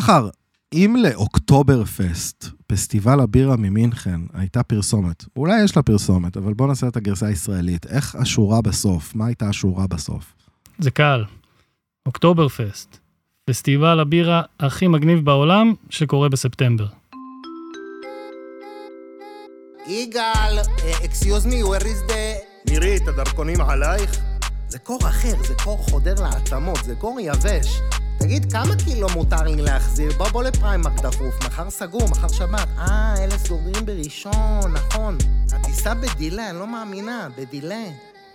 שחר, אם לאוקטובר פסט, פסטיבל הבירה ממינכן, הייתה פרסומת, אולי יש לה פרסומת, אבל בוא נעשה את הגרסה הישראלית. איך השורה בסוף? מה הייתה השורה בסוף? זה קל. אוקטובר פסט. פסטיבל הבירה הכי מגניב בעולם שקורה בספטמבר. יגאל, אקסיוז מי, where is the... מירי, את הדרכונים עלייך? זה קור אחר, זה קור חודר לעצמות, זה קור יבש. תגיד, כמה קילו מותר לי להחזיר? בוא בוא ל Primark דחוף, מחר סגור, מחר שבת. אה, אלה סוגרים בראשון, נכון. הטיסה ב delay, אני לא מאמינה, ב delay.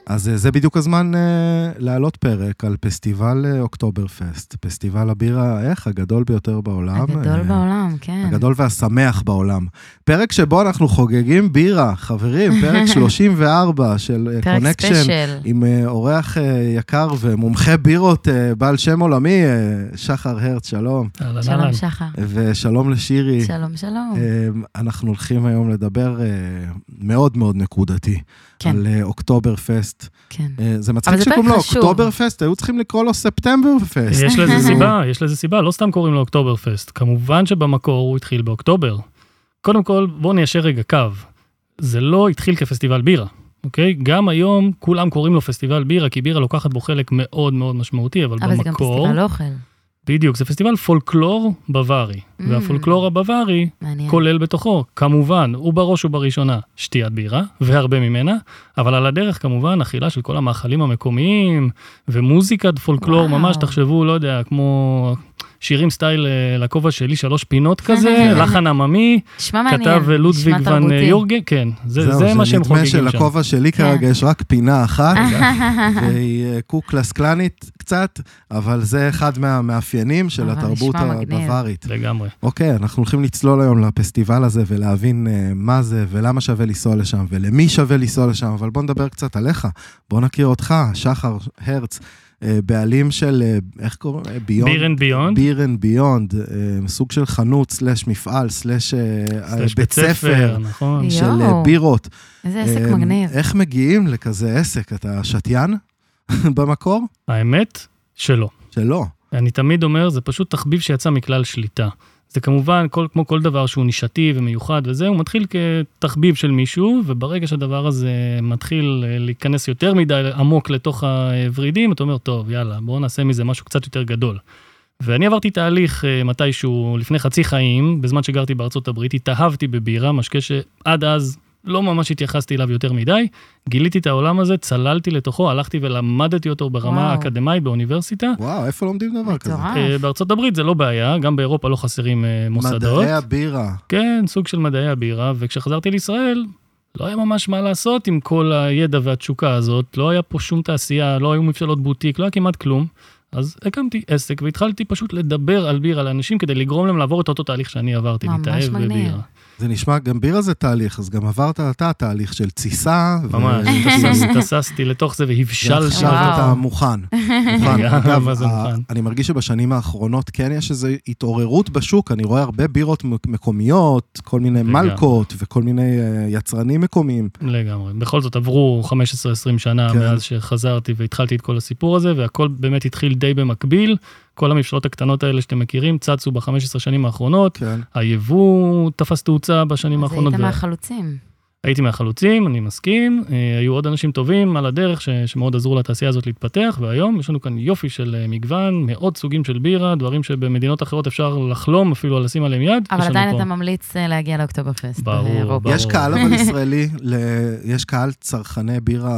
אז אה, זה בדיוק הזמן אה, להעלות פרק על פסטיבל אה, אוקטובר פסט, פסטיבל הבירה, איך? הגדול ביותר בעולם. הגדול אה, בעולם, כן. הגדול והשמח בעולם. פרק שבו אנחנו חוגגים בירה, חברים, פרק 34 של אה, פרק קונקשן, special. עם אה, אורח אה, יקר ומומחה בירות, אה, בעל שם עולמי, אה, שחר הרץ, שלום. שלום, אהלן. שחר. ושלום לשירי. שלום, שלום. אה, אנחנו הולכים היום לדבר אה, מאוד מאוד נקודתי כן. על אה, אוקטובר פסט. כן. אה, זה מצחיק אבל שקוראים לו. אוקטובר פסט, היו צריכים לקרוא לו ספטמבר פסט. יש לזה סיבה, יש לזה סיבה, לא סתם קוראים לו אוקטובר פסט. כמובן שבמקור הוא התחיל באוקטובר. קודם כל, בואו ניישר רגע קו. זה לא התחיל כפסטיבל בירה, אוקיי? גם היום כולם קוראים לו פסטיבל בירה, כי בירה לוקחת בו חלק מאוד מאוד משמעותי, אבל, אבל זה גם במקור... פסטיבל אוכל. בדיוק, זה פסטיבל פולקלור בווארי. Mm. והפולקלור הבווארי מעניין. כולל בתוכו, כמובן, ובראש ובראשונה, שתיית בירה, והרבה ממנה, אבל על הדרך כמובן אכילה של כל המאכלים המקומיים, ומוזיקת פולקלור וואו. ממש, תחשבו, לא יודע, כמו שירים סטייל אה, לכובע שלי, שלוש פינות כזה, לחן עממי. כתב אה, לודוויג ון תרבותי. יורגן, כן, זה, זהו, זה מה שהם חוגגים שם. שלכובע שלי כן. כרגע יש רק פינה אחת, והיא אה, קוקלסקלנית קצת, אבל זה אחד מהמאפיינים של התרבות. הבווארית. לגמרי. אוקיי, אנחנו הולכים לצלול היום לפסטיבל הזה ולהבין אה, מה זה ולמה שווה לנסוע לשם ולמי שווה לנסוע לשם, אבל בוא נדבר קצת עליך. בוא נכיר אותך, שחר הרץ, אה, בעלים של, אה, איך קוראים? אה, Beyond? Beer and Beyond, Beer and Beyond, אה, סוג של חנות, slash מפעל, slash אה, slash בית ספר. נכון. של. אה, בירות. איזה עסק אה, מגניב. איך מגיעים לכזה עסק? אתה שתיין במקור? האמת, שלא. שלא. אני תמיד אומר, זה פשוט תחביב שיצא מכלל שליטה. זה כמובן, כל, כמו כל דבר שהוא נישתי ומיוחד וזה, הוא מתחיל כתחביב של מישהו, וברגע שהדבר הזה מתחיל אה, להיכנס יותר מדי עמוק לתוך הוורידים, אתה אומר, טוב, יאללה, בואו נעשה מזה משהו קצת יותר גדול. ואני עברתי תהליך אה, מתישהו לפני חצי חיים, בזמן שגרתי בארצות הברית, התאהבתי בבירה, משקה שעד אז לא ממש התייחסתי אליו יותר מדי, גיליתי את העולם הזה, צללתי לתוכו, הלכתי ולמדתי אותו ברמה וואו. האקדמית באוניברסיטה. וואו, איפה לומדים דבר כזה? אה, בארצות הברית זה לא בעיה, גם באירופה לא חסרים אה, מוסדות. מדעי הבירה. כן, סוג של מדעי הבירה, וכשחזרתי לישראל, לא היה ממש מה לעשות עם כל הידע והתשוקה הזאת, לא היה פה שום תעשייה, לא היו מבשלות בוטיק, לא היה כמעט כלום. אז הקמתי עסק והתחלתי פשוט לדבר על בירה לאנשים כדי לגרום להם לעבור את אותו תהליך שאני עברתי, ממש להתאהב מגניב. בבירה. זה נשמע, גם בירה זה תהליך, אז גם עברת אתה תהליך של תסיסה. ממש, טססתי לתוך זה והבשלתי. ועכשיו וואו. אתה מוכן. מוכן. אגב? אני מרגיש שבשנים האחרונות כן יש איזו התעוררות בשוק, אני רואה הרבה בירות מק- מקומיות, כל מיני. מלקות וכל מיני אה, יצרנים מקומיים. לגמרי. בכל זאת עברו 15-20 שנה כן. מאז שחזרתי והתחלתי את כל הסיפור הזה, והכל באמת התחיל די במקביל. כל המבשלות הקטנות האלה שאתם מכירים צצו ב-15 שנים האחרונות. כן. היבוא תפס תאוצה בשנים אז האחרונות. היית ו- מהחלוצים. הייתי מהחלוצים, אני מסכים. אה, היו עוד אנשים טובים על הדרך ש- שמאוד עזרו לתעשייה הזאת להתפתח, והיום יש לנו כאן יופי של אה, מגוון, מאות סוגים של בירה, דברים שבמדינות אחרות אפשר לחלום אפילו על לשים עליהם יד. אבל עדיין פה. אתה ממליץ אה, להגיע לאוקטוברפסט. ברור, באירופה. ברור. יש קהל אבל ישראלי, ל- יש קהל צרכני בירה,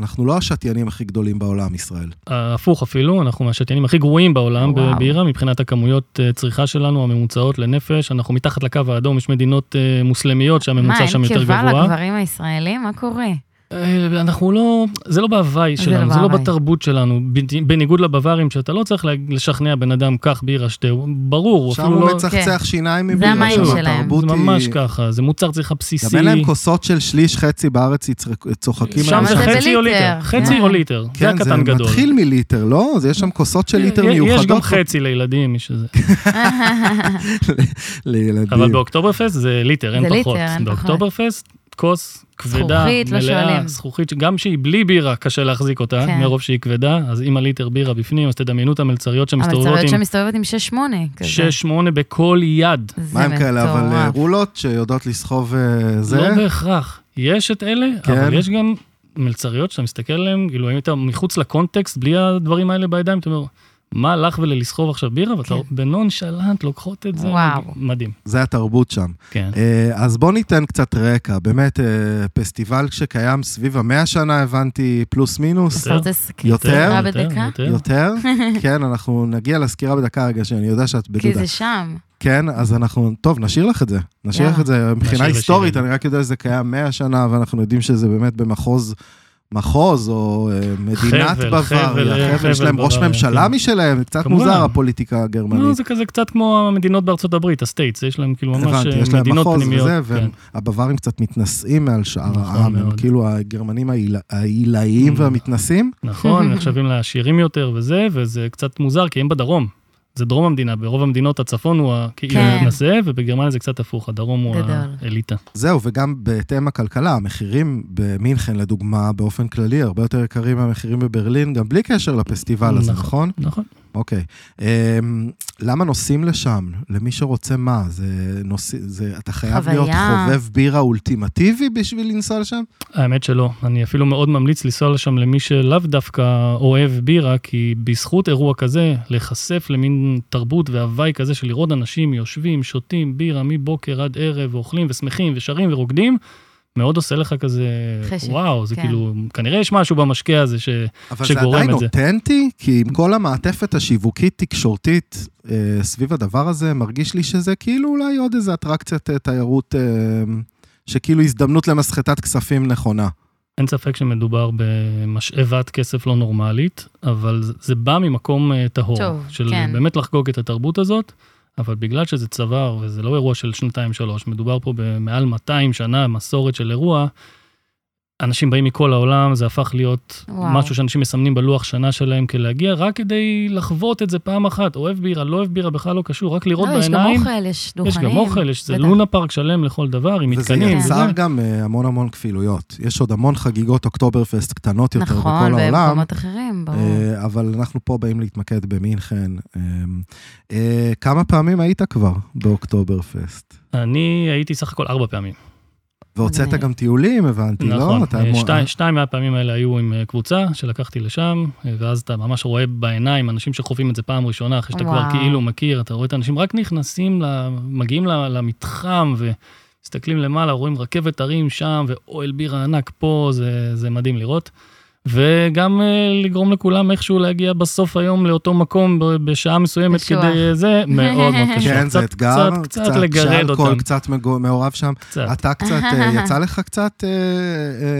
אנחנו לא השתיינים הכי גדולים בעולם, ישראל. הפוך אפילו, אנחנו מהשתיינים הכי גרועים בעולם וואו. בבירה, מבחינת הכמויות צריכה שלנו, הממוצעות לנפש, אנחנו מתחת לקו האדום, יש מדינות מוסלמיות שהממוצע שם יותר גבוה. לגברים הישראלים? מה קורה? אה, אנחנו לא, זה לא בהוואי זה שלנו, לא זה לא. בתרבות שלנו, בניגוד לבווארים, שאתה לא צריך לשכנע בן אדם, קח בירה, שתה, הוא ברור, הוא שם אפילו הוא לא... מצחצח שיניים זה מבירה, המים שם שלהם. התרבות זה היא... ממש ככה, זה מוצר צריכה בסיסי. גם אין להם כוסות של שליש חצי בארץ צוחקים שם עליהם זה זה חצי או בליטר, ליטר, חצי כן. או ליטר, זה כן, זה הקטן גדול. מתחיל מליטר, לא? יש שם כוסות של ליטר יש- מיוחדות. יש גם חצי לילדים, מי שזה. לילדים. אבל באוקטוברפסט זה ליטר, אין זה ליטר, פחות. אין פחות. באוקטוברפסט, כוס כבדה, זכוכית, לא מלאה, שואלים. זכוכית, גם שהיא בלי בירה, קשה להחזיק אותה, כן. מרוב שהיא כבדה, אז עם הליטר בירה בפנים, אז תדמיינו את המלצריות שמסתובבות המלצריות עם שמסתובבת עם 6-8. כזה. 6-8 בכל יד. מה הם כאלה, אבל אה. רולות שיודעות לסחוב אה, זה? לא בהכרח. יש את אלה, כן. אבל יש גם מלצריות שאתה מסתכל עליהן, כאילו, אם אתה מחוץ לקונטקסט, בלי הדברים האלה בידיים, אתה אומר, מה לך וללסחוב עכשיו בירה? ואתה כן. בנונשלנט לוקחות את זה. וואו. מדהים, זה התרבות שם. כן. אה, אז בוא ניתן קצת רקע. באמת, אה, פסטיבל שקיים סביב המאה שנה, הבנתי, פלוס מינוס. יותר? בדקה? יותר. יותר? כן, אנחנו נגיע לסקירה בדקה רגע, שאני יודע שאת כי בדודה. זה שם. כן, אז אנחנו, טוב, נשאיר לך את זה. נשאיר לך. את זה. מבחינה היסטורית. אני רק יודע שזה קיים 100 שנה, ואנחנו יודעים שזה באמת במחוז, מחוז, או אה, מדינת חבל, בוואריה. חבל, חבל, יש להם ראש ממשלה כן. משלהם, קצת כמובן. מוזר הפוליטיקה לא, הגרמנית. זה כזה קצת כמו המדינות בארצות הברית, ה states, יש להם כאילו ממש הבנתי, אה, יש להם מדינות מחוז פנימיות. וזה, כן. והבווארים קצת מתנשאים מעל שאר נכון העם, הם. כאילו הגרמנים העיל- העילאיים Mm. והמתנשאים. נכון, נחשבים לעשירים יותר וזה, וזה קצת מוזר, כי הם בדרום. זה דרום המדינה, ברוב המדינות הצפון הוא כאילו כן. המתנשא, ובגרמניה זה קצת הפוך, הדרום הוא גדול. האליטה. זהו, וגם בהתאם הכלכלה, המחירים במינכן, לדוגמה, באופן כללי, הרבה יותר יקרים מהמחירים בברלין, גם בלי קשר לפסטיבל הזה, נכון? נכון. אוקיי. אמ, למה נוסעים לשם? למי שרוצה מה? זה נוס... זה... אתה חייב חוויה. להיות חובב בירה אולטימטיבי בשביל לנסוע לשם? האמת שלא, אני אפילו מאוד ממליץ לנסוע לשם למי שלאו דווקא אוהב בירה, כי בזכות אירוע כזה, להיחשף למין תרבות והוואי כזה של לראות אנשים יושבים, שותים בירה מבוקר עד ערב, ואוכלים ושמחים ושרים ורוקדים, מאוד עושה לך כזה, חשק, וואו, זה כן. כאילו, כנראה יש משהו במשקה הזה ש... אבל זה שגורם עדיין את זה. אותנטי, כי עם כל המעטפת השיווקית-תקשורתית אה, סביב הדבר הזה, מרגיש לי שזה כאילו אולי עוד איזה אטרקציית אה, תיירות, אה, שכאילו הזדמנות למסחטת כספים נכונה. אין ספק שמדובר במשאבת כסף לא נורמלית, אבל זה- זה בא ממקום אה, טהור, טוב, של כן. באמת לחגוג את התרבות הזאת, אבל בגלל שזה צוואר וזה לא אירוע של שנתיים-שלוש, מדובר פה במעל 200 שנה מסורת של אירוע, אנשים באים מכל העולם, זה הפך להיות וואו. משהו שאנשים מסמנים בלוח שנה שלהם כלהגיע, רק כדי לחוות את זה פעם אחת. אוהב בירה, לא אוהב בירה, בכלל לא קשור, רק לראות לא, יש גם בעיניים. אוכל, יש דוכנים. יש גם אוכל, יש זה. לונה פארק שלם לכל דבר, עם וזה מתקנים. יצר וזה. גם אה, המון המון כפילויות. יש עוד המון חגיגות אוקטוברפסט קטנות יותר נכון, בכל העולם. ובמקומות אחרים, ברור. אה, אבל אנחנו פה באים להתמקד במינכן. אה, כמה פעמים היית כבר באוקטוברפסט? אני הייתי סך הכל ארבע פעמים. והוצאת. גם טיולים, הבנתי, לא? נכון, אתה אה, שתי, שתיים מהפעמים האלה היו עם אה, קבוצה שלקחתי לשם, אה, ואז אתה ממש רואה בעיניים אנשים שחווים את זה פעם ראשונה, אחרי שאתה כבר. כאילו מכיר, אתה רואה את האנשים רק נכנסים, מגיעים למתחם ומסתכלים למעלה, רואים רכבת הרים שם ואוהל בירה ענק פה, זה, זה מדהים לראות. וגם אה, לגרום לכולם איכשהו להגיע בסוף היום לאותו מקום בשעה מסוימת קשוח. כדי זה, מאוד מאוד קשוח. כן, זה קצת- אתגר, קצת, קצת לגרד שאלכוהול אותם. קצת מגו- מעורב שם. קצת. אתה קצת, אה, יצא לך קצת אה,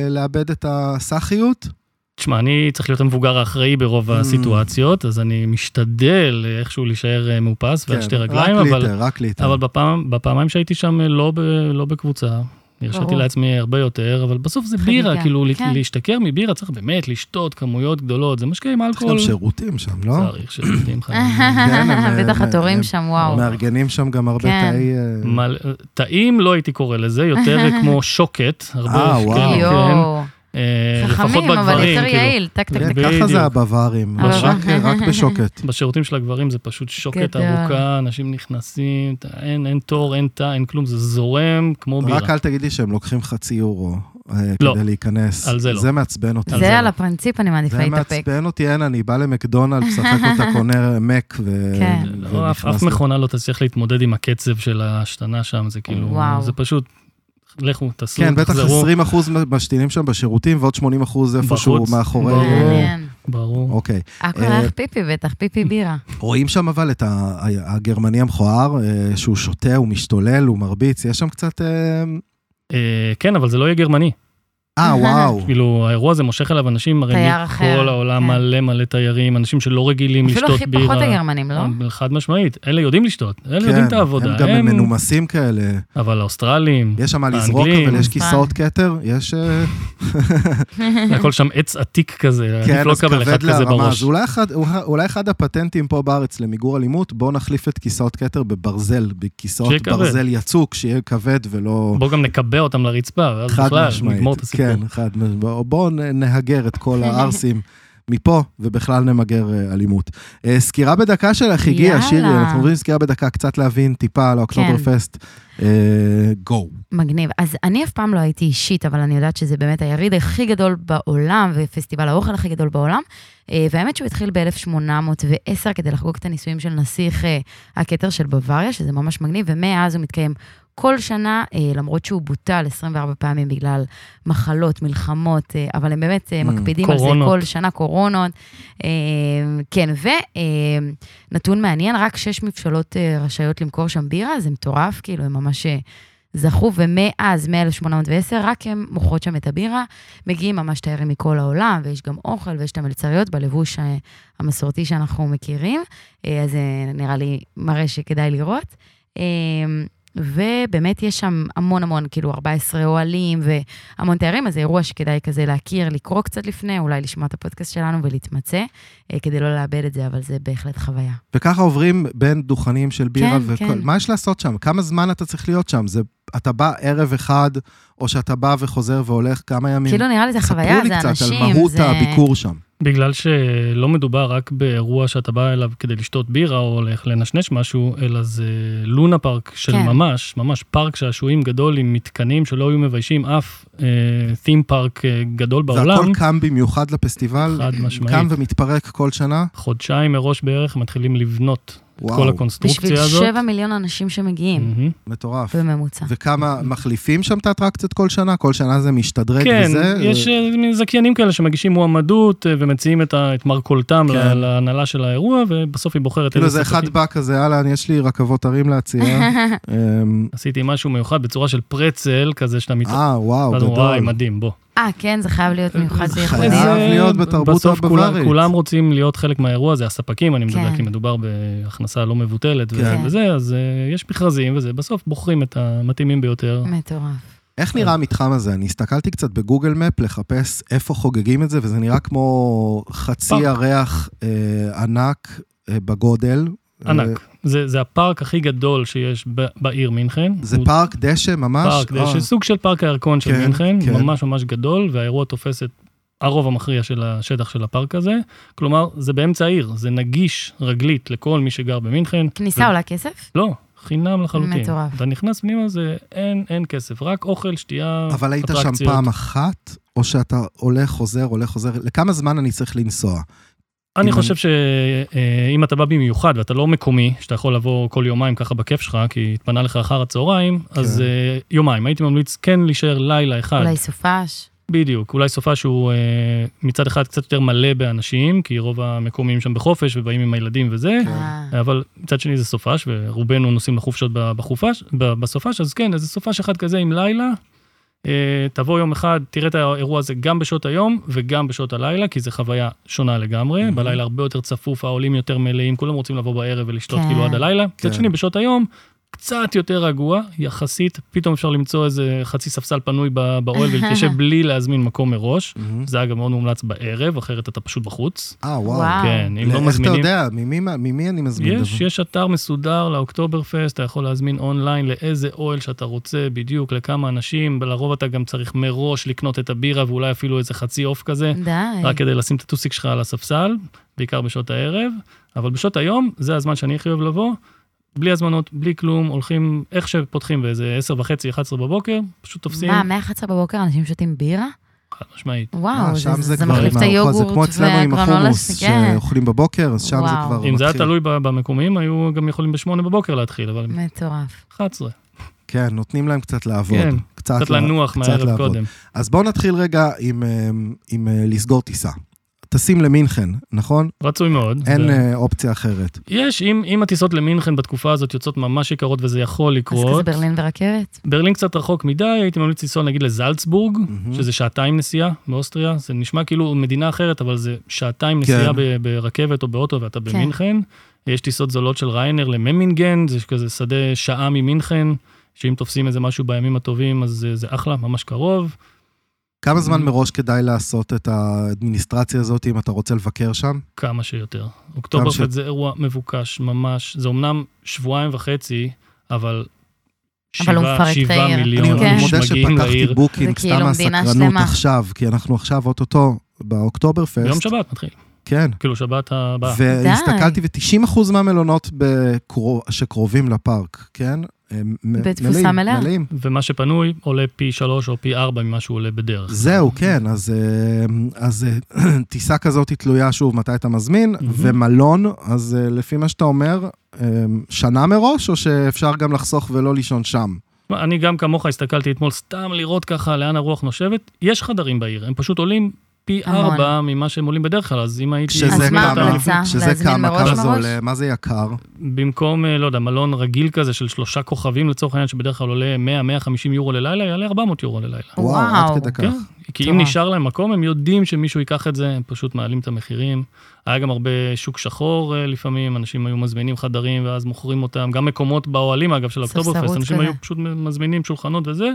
אה, לאבד את הסאחיות? תשמע, אני צריך להיות המבוגר האחראי ברוב Mm. הסיטואציות, אז אני משתדל איכשהו להישאר אה, מאופס ועל שתי רגליים, כן, רק אבל, ליטר, רק ליטר. אבל בפעם, בפעמיים שהייתי שם אה, לא, ב, לא בקבוצה, הרשיתי. לעצמי הרבה יותר, אבל בסוף זה חגיגה, בירה, כאילו כן. להשתכר מבירה צריך באמת לשתות כמויות גדולות, זה משקה עם יש אלכוהול. גם שירותים שם, לא? צריך שירותים חיים. כן, בטח התורים שם, וואו. מארגנים שם גם הרבה כן. תאי... אה, טעים לא הייתי קורא לזה, יותר כמו שוקת. הרבה, אה, וואו. אה, חכמים, אבל יותר כאילו. יעיל, טק טק טק. ככה. זה הבווארים, רק- רק בשוקת. בשירותים של הגברים זה פשוט שוקת. ארוכה, אנשים נכנסים, אין, אין תור, אין תא, אין כלום, זה זורם כמו בירה. רק אל תגידי שהם לוקחים חצי יורו אה, לא, כדי להיכנס. על זה לא. זה מעצבן אותי. על זה זה לא. על הפרינציפ אני מעדיפה זה להתאפק. מעצבן אותי, אין, אני בא למקדונלד, משחק אותה, קונה מק ו... כן. לא, אף, אף. מכונה לא תצליח להתמודד עם הקצב של ההשתנה שם, זה כאילו, וואו. זה פשוט, לכו, תעשו, כן, בטח תחזרו, 20 אחוז משתינים שם בשירותים, ועוד 80 אחוז איפשהו. מאחורי... ברור. מעניין. ברור. אוקיי. הכל אה, הלך פיפי בטח, פיפי בירה. רואים שם אבל את ה- הגרמני המכוער, אה, שהוא שותה, הוא משתולל, הוא מרביץ, יש שם קצת... אה, אה, כן, אבל זה לא יהיה גרמני. אה, וואו. כאילו, האירוע הזה מושך אליו אנשים, הרי מכל העולם כן. מלא מלא תיירים, אנשים שלא רגילים אפילו לשתות הכי בירה. פחות הגרמנים, לא? חד משמעית, אלה יודעים לשתות, אלה כן, יודעים את העבודה. הם גם מנומסים כאלה. אבל האוסטרלים, יש שם מה לזרוק, אבל יש. כיסאות כתר, יש... אה, הכל שם עץ עתיק כזה, כן, עדיף לא לקבל אחד כבד כזה. בראש. אולי אחד- אולי אחד הפטנטים פה בארץ למיגור אלימות, בואו נחליף את כיסאות כתר בברזל, בכיסאות. ברזל יצוק, שיהיה כבד ולא... בואו גם נקבע אותם לרצפה, ואז בכלל, נגמור את הסיפור. כן, חד משמעית. בואו בוא נהגר את כל הערסים מפה, ובכלל נמגר אה, אלימות. אה, סקירה בדקה שלך הגיעה, יאללה. שירי, אנחנו עוברים סקירה בדקה, קצת להבין טיפה על האוקטובר כן. פסט. גו. מגניב. אז אני אף פעם לא הייתי אישית, אבל אני יודעת שזה באמת היריד הכי גדול בעולם, ופסטיבל האוכל הכי גדול בעולם. אה, והאמת שהוא התחיל ב-1810 כדי לחגוג את הנישואים של נסיך אה, הכתר של בוואריה, שזה ממש מגניב, ומאז הוא מתקיים כל שנה, אה, למרות שהוא בוטל 24 פעמים בגלל מחלות, מלחמות, אה, אבל הם באמת אה, Mm, מקפידים על זה קורונות. כל שנה, קורונות. כן, ונתון מעניין, רק שש מבשלות רשאיות למכור שם בירה, זה מטורף, כאילו, הם ממש... זכו, ומאז, מ-1810, רק הם מוכרות שם את הבירה. מגיעים ממש תיירים מכל העולם, ויש גם אוכל ויש את המלצריות בלבוש המסורתי שאנחנו מכירים. אז זה נראה לי מראה שכדאי לראות. ובאמת יש שם המון המון, כאילו 14 אוהלים והמון תיירים, אז זה אירוע שכדאי כזה להכיר, לקרוא קצת לפני, אולי לשמוע את הפודקאסט שלנו ולהתמצא, אה, כדי לא לאבד את זה, אבל זה בהחלט חוויה. וככה עוברים בין דוכנים של בירה כן, וכל... כן. מה יש לעשות שם? כמה זמן אתה צריך להיות שם? זה, אתה בא ערב אחד, או שאתה בא וחוזר והולך כמה ימים? כאילו נראה לי זה חוויה, ספרו זה לי קצת אנשים, על מהות זה... הביקור שם. בגלל שלא מדובר רק באירוע שאתה בא אליו כדי לשתות בירה או הולך לנשנש משהו, אלא זה לונה פארק של כן. ממש, ממש פארק שעשועים גדול עם מתקנים שלא היו מביישים אף תים פארק גדול בעולם. והכל קם במיוחד לפסטיבל? חד משמעית. קם ומתפרק כל שנה? חודשיים מראש בערך מתחילים לבנות את וואו, כל הקונסטרוקציה בשביל הזאת. שבע מיליון אנשים שמגיעים, מהמם. מטורף. בממוצע. וכמה מחליפים שם את האטרקציות כל שנה? כל שנה זה משתדרג כן, וזה? יש אה, מין זכיינים כאלה שמגישים מועמדות אה, ומציעים את ה- את מרכולתם כן. לה- להנהלה של האירוע, ובסוף היא בוחרת כאילו איזה זה אחד. בא כזה, אהלן, יש לי רכבות הרים להציע. אמ, עשיתי משהו מיוחד בצורה של פרצל כזה שאתה מתערב. אה, וואו, וואי, גדול. מדהים, בוא. אה, כן, זה חייב להיות מיוחד זה וייחודי. חייב להיות בתרבות בסוף כולם-. כולם רוצים להיות חלק מהאירוע הזה, הספקים, אני מדבר, כן. כי מדובר בהכנסה לא מבוטלת וזה כן. וזה, אז אה, יש מכרזים וזה, בסוף בוחרים את המתאימים ביותר. מטורף. איך נראה המתחם הזה? אני הסתכלתי קצת בגוגל מפ לחפש איפה חוגגים את זה, וזה נראה כמו חצי. ירח אה, ענק אה, בגודל. אה, ענק. זה זה הפארק הכי גדול שיש ב- בעיר מינכן. זה הוא פארק דשא ממש? פארק, אה, דשא, סוג של פארק הירקון של כן, מינכן, כן. ממש ממש גדול, והאירוע תופס את הרוב המכריע של השטח של הפארק הזה. כלומר, זה באמצע העיר, זה נגיש רגלית לכל מי שגר במינכן. כניסה עולה כסף? לא, חינם לחלוטין. מטורף. אתה נכנס פנימה, זה אין, אין כסף, רק אוכל, שתייה, אבל היית שם אטרקציות. פעם אחת, או שאתה הולך, חוזר, הולך, חוזר? לכמה זמן אני צריך לנסוע? אני חושב שאם אתה בא במיוחד ואתה לא מקומי, שאתה יכול לבוא כל יומיים ככה בכיף שלך, כי התפנה לך אחר הצהריים, אז כן. אה, יומיים. הייתי ממליץ כן להישאר לילה אחד. אולי סופש? בדיוק, אולי סופה שהוא אה, מצד אחד קצת יותר מלא באנשים, כי רוב המקומיים שם בחופש ובאים עם הילדים וזה, אה, אבל מצד שני זה סופש, ורובנו נוסעים לחופשות ב- בחופש, ב- בסופש, אז כן, איזה סופש אחד כזה עם לילה. אה, תבוא יום אחד, תראה את האירוע הזה גם בשעות היום וגם בשעות הלילה, כי זו חוויה שונה לגמרי. בלילה הרבה יותר צפוף, העולים יותר מלאים, כולם רוצים לבוא בערב ולשתות כן. כאילו עד הלילה. כן. מצד שני, בשעות היום, קצת יותר רגוע, יחסית, פתאום אפשר למצוא איזה חצי ספסל פנוי באוהל ולהתיישב בלי להזמין מקום מראש. זה אגב מאוד מומלץ בערב, אחרת אתה פשוט בחוץ. אה, וואו. כן, אם לא איך אתה מזמינים... יודע? ממי- ממי אני מזמין? יש, דבר? יש אתר מסודר לאוקטובר פסט, אתה יכול להזמין אונליין לאיזה אוהל שאתה רוצה, בדיוק לכמה אנשים, לרוב אתה גם צריך מראש לקנות את הבירה ואולי אפילו איזה חצי עוף כזה, די. רק כדי לשים את הטוסיק שלך על הספסל, בעיקר בשעות הערב, אבל בשעות היום זה הזמן שאני הכי אוהב לבוא, בלי הזמנות, בלי כלום, הולכים איך שפותחים באיזה 10 וחצי, 11 בבוקר, פשוט תופסים, מה, מ-11 בבוקר אנשים שותים בירה? חד משמעית. אה, וואו, שם זה- זה כבר מחליף עם את הארוחה, זה היוגורט כמו אצלנו עם החומוס, כן. שאוכלים בבוקר, אז שם זה וואו. כבר אם זה היה מתחיל. תלוי במקומיים, היו גם יכולים בשמונה בבוקר להתחיל, אבל מטורף. 11, כן, נותנים להם קצת לעבוד. כן, קצת לה- לנוח קצת מהערב לעבוד. קודם. אז בואו נתחיל רגע עם, אה, עם אה, לסגור טיסה. טסים למינכן, נכון? רצוי מאוד. אין ו- אה, אופציה אחרת. יש, אם, אם הטיסות למינכן בתקופה הזאת יוצאות ממש יקרות וזה יכול אז לקרות, כזה ברלין ורכבת? ברלין קצת רחוק מדי, הייתי ממליץ לנסוע נגיד לזלצבורג, מהמם. שזה שעתיים נסיעה מאוסטריה, זה נשמע כאילו מדינה אחרת, אבל זה שעתיים נסיעה כן. ב- ברכבת או באוטו ואתה במינכן. יש טיסות זולות של ריינר לממינגן, זה כזה שדה שעה ממינכן, שאם תופסים איזה משהו בימים הטובים, אז זה, זה אחלה, ממש קרוב. כמה זמן Mhm. מראש כדאי לעשות את האדמיניסטרציה הזאת אם אתה רוצה לבקר שם? כמה שיותר. אוקטוברפסט זה אירוע מבוקש ממש, זה אמנם שבועיים וחצי, אבל אבל הוא שבעה, מפרק את שבעה העיר. מיליון אני כן. איש מודה מגיעים שפתחתי לעיר. Booking זה כאילו סתם מדינה מהסקרנות שלמה. עכשיו, כי אנחנו עכשיו אוטוטו באוקטוברפסט. ביום שבת מתחיל, כן. כאילו שבת הבאה. והסתכלתי, ו-90% מהמלונות בקרו- שקרובים לפארק, כן? בתפוסה מלאה. מלאים. ומה שפנוי עולה פי שלוש או פי ארבע ממה שהוא עולה בדרך. זהו, כן, אז, אה, אז אה, טיסה כזאת היא תלויה שוב מתי אתה מזמין, מהמם. ומלון, אז אה, לפי מה שאתה אומר, שנה מראש, או שאפשר גם לחסוך ולא לישון שם? אני גם כמוך הסתכלתי אתמול סתם לראות ככה לאן הרוח נושבת. יש חדרים בעיר, הם פשוט עולים פי. ארבע ממה שהם עולים בדרך כלל, אז אם הייתי... שזה אז מה אותם- ההמלצה? שזה כמה, כמה זה? עולה, מה זה יקר? במקום, אה, לא יודע, מלון רגיל כזה של שלושה כוכבים לצורך העניין, שבדרך כלל עולה 100-150 יורו ללילה, יעלה 400 יורו ללילה. וואו, וואו. עד כדי כך. כן, כי אם מטורף. נשאר להם מקום, הם יודעים שמישהו ייקח את זה, הם פשוט מעלים את המחירים. היה גם הרבה שוק שחור אה, לפעמים, אנשים היו מזמינים חדרים ואז מוכרים אותם, גם מקומות באוהלים, אגב, של אוקטוברפסט, אנשים כזה. היו פשוט מזמינים שולחנות וזה,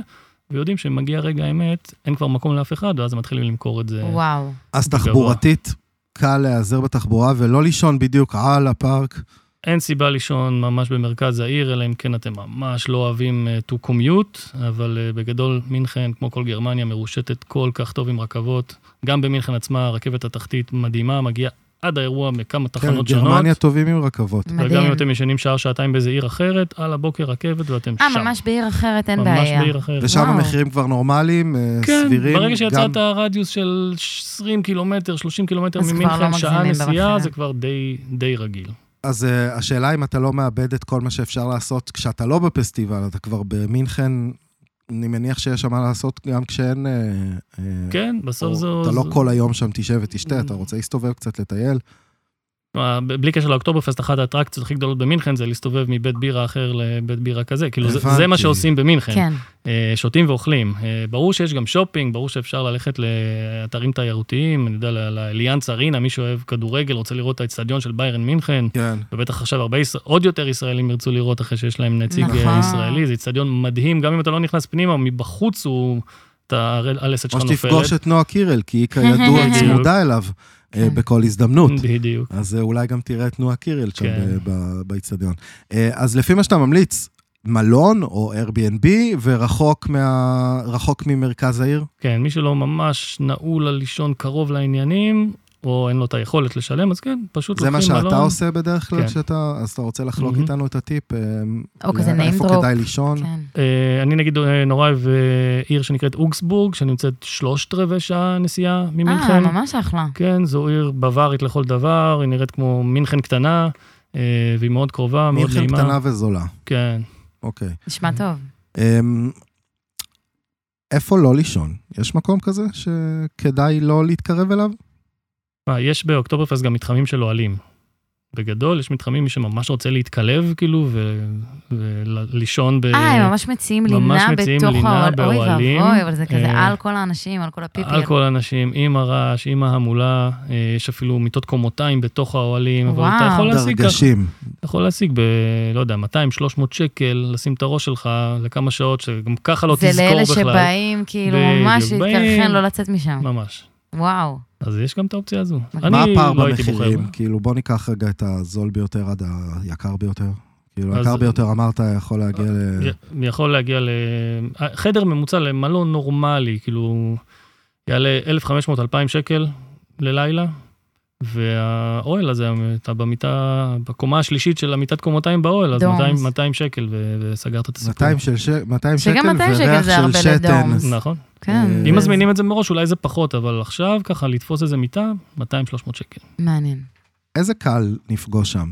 ויודעים שמגיע רגע האמת, אין כבר מקום לאף אחד, ואז הם מתחילים למכור את זה. וואו. אז. תחבורתית, קל להיעזר בתחבורה ולא לישון בדיוק על הפארק. אין סיבה לישון ממש במרכז העיר, אלא אם כן אתם ממש לא אוהבים uh, to commute, אבל uh, בגדול מינכן, כמו כל גרמניה, מרושתת כל כך טוב עם רכבות. גם במינכן עצמה, הרכבת התחתית מדהימה, מגיעה עד האירוע מכמה כן, תחנות שונות. גרמניה טובים עם רכבות. וגם מדהים. אם אתם ישנים שעה, שעתיים באיזה עיר אחרת, על הבוקר רכבת ואתם אה, שם. ממש בעיר אחרת, אין ממש בעיה. בעיר אחרת. ושם וואו. המחירים כבר נורמליים, אה, כן, סבירים. ברגע גם- שיצאת רדיוס של 20 קילומטר, 30 קילומטר כבר לא ממינכן, שעה נסיעה. זה כבר די, די רגיל. אז uh, השאלה אם אתה לא מאבד את כל מה שאפשר לעשות כשאתה לא בפסטיבל, אתה כבר במינכן, אני מניח שיש שם מה לעשות גם כשאין... Uh, uh, כן, בסוף זו... אתה לא כל היום שם תשב ותשתה, אתה רוצה להסתובב קצת, לטייל. בלי קשר לאוקטוברפסט, אחת האטרקציות הכי גדולות במינכן זה להסתובב מבית בירה אחר לבית בירה כזה. כאילו, זה. זה מה שעושים במינכן. כן. אה, שותים ואוכלים. אה, ברור שיש גם שופינג, ברור שאפשר ללכת לאתרים תיירותיים, אני יודע, לאליאנס ארינה, מי שאוהב כדורגל, רוצה לראות את האצטדיון של ביירן מינכן, כן. ובטח עכשיו הרבה, עוד יותר ישראלים ירצו לראות אחרי שיש להם נציג נכון. אה, ישראלי, זה אצטדיון מדהים, גם אם אתה לא נכנס פנימה, מבחוץ הוא, הלסת או שלך נופלת. שתפגוש את נועה קירל, כי היא כידוע. צמודה אליו. בכל הזדמנות. בדיוק. אז אה, אולי גם תראה את נועה קירל שם כן. ב- באיצטדיון. אה, אז לפי מה שאתה ממליץ, מלון או Airbnb ורחוק מה... רחוק ממרכז העיר? כן, מי שלא ממש נעול על לישון קרוב לעניינים, או אין לו את היכולת לשלם, אז כן, פשוט זה מה לוקחים שאתה מלון. עושה בדרך כלל כן. כשאתה... אז אתה רוצה לחלוק מהמם. איתנו את הטיפ? אה, או כזה name איפה. כדאי לישון? כן. אה, אני נגיד אה, נורא אוהב אה, עיר שנקראת אוגסבורג, שנמצאת שלושת רבעי שעה נסיעה אה, ממינכן. ממש אחלה. כן, זו עיר בווארית לכל דבר, היא נראית כמו מינכן קטנה, אה, והיא מאוד קרובה, מאוד מינכן נעימה. קטנה וזולה. כן. אוקיי. נשמע טוב. אמ, איפה לא לישון? יש מקום כזה שכדאי לא להתקרב אליו? אה, יש באוקטוברפסט גם מתחמים של אוהלים. בגדול, יש מתחמים, מי שממש רוצה להתקלב, כאילו, ו- ולישון ב... אה, הם ממש מציעים ממש לינה מציעים בתוך לינה האוהל. אוי. ואבוי, אבל זה כזה אה, על כל האנשים, על כל הפיפי. על כל האנשים, עם הרעש, עם ההמולה, אה, יש אפילו מיטות קומותיים בתוך האוהלים, אבל אתה וואו. יכול להשיג ככה, דרגשים. אתה יכול להשיג ב... לא יודע, 200-300 שקל, לשים את הראש שלך לכמה שעות, שגם ככה לא זה תזכור לאלה בכלל. שבאים, כאילו, ממש. להתקרחן, לא לצאת משם. ממש. וואו. אז יש גם את האופציה הזו. מה הפער לא במחירים? כאילו, בוא ניקח רגע את הזול ביותר עד היקר ביותר. כאילו, היקר ביותר אמרת יכול להגיע ל... יכול להגיע ל... חדר ממוצע למלון נורמלי, כאילו, יעלה 1,500-2,000 שקל ללילה, והאוהל הזה, אתה במיטה, בקומה השלישית של המיטת קומותיים באוהל, אז דומס. 200, 200 שקל וסגרת את הסיפור. 200 של ש- 200 שקל שגם 200 שקל וריח של שתן. נכון. כן. אה, אם זה- מזמינים את זה מראש, אולי זה פחות, אבל עכשיו ככה לתפוס איזה מיטה, 200-300 שקל. מעניין. איזה קהל נפגוש שם?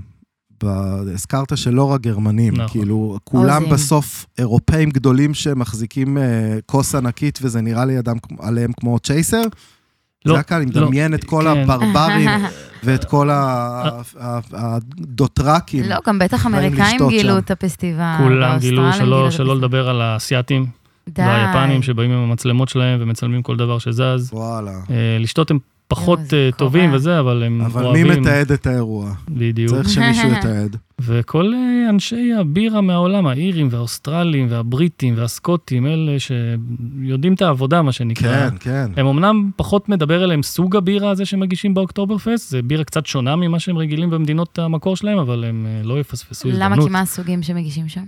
הזכרת שלא רק גרמנים, נכון. כאילו, כולם עוזים. בסוף אירופאים גדולים שמחזיקים אה, כוס ענקית וזה נראה לידם עליהם כמו צ'ייסר? זה לא, הקהל, אני לא, מדמיין את כל כן. הברברים ואת כל ה- ה- הדוטרקים. לא, גם בטח אמריקאים גילו שם. את הפסטיבל. כולם גילו שלא, שלא. לדבר על האסייתים די. והיפנים שבאים עם המצלמות שלהם ומצלמים כל דבר שזז. וואלה. אה, לשתות הם פחות אה, טובים. וזה, אבל הם אבל אוהבים. מי מתעד את האירוע? בדיוק. צריך שמישהו יתעד. וכל אה, אנשי הבירה מהעולם, האירים והאוסטרלים והבריטים והסקוטים, אלה שיודעים את העבודה, מה שנקרא. כן, כן. הם אמנם פחות מדבר אליהם סוג הבירה הזה שמגישים באוקטוברפסט, זה בירה קצת שונה ממה שהם רגילים במדינות המקור שלהם, אבל הם לא יפספסו למה? הזדמנות. כי מה הסוגים שמגישים שם?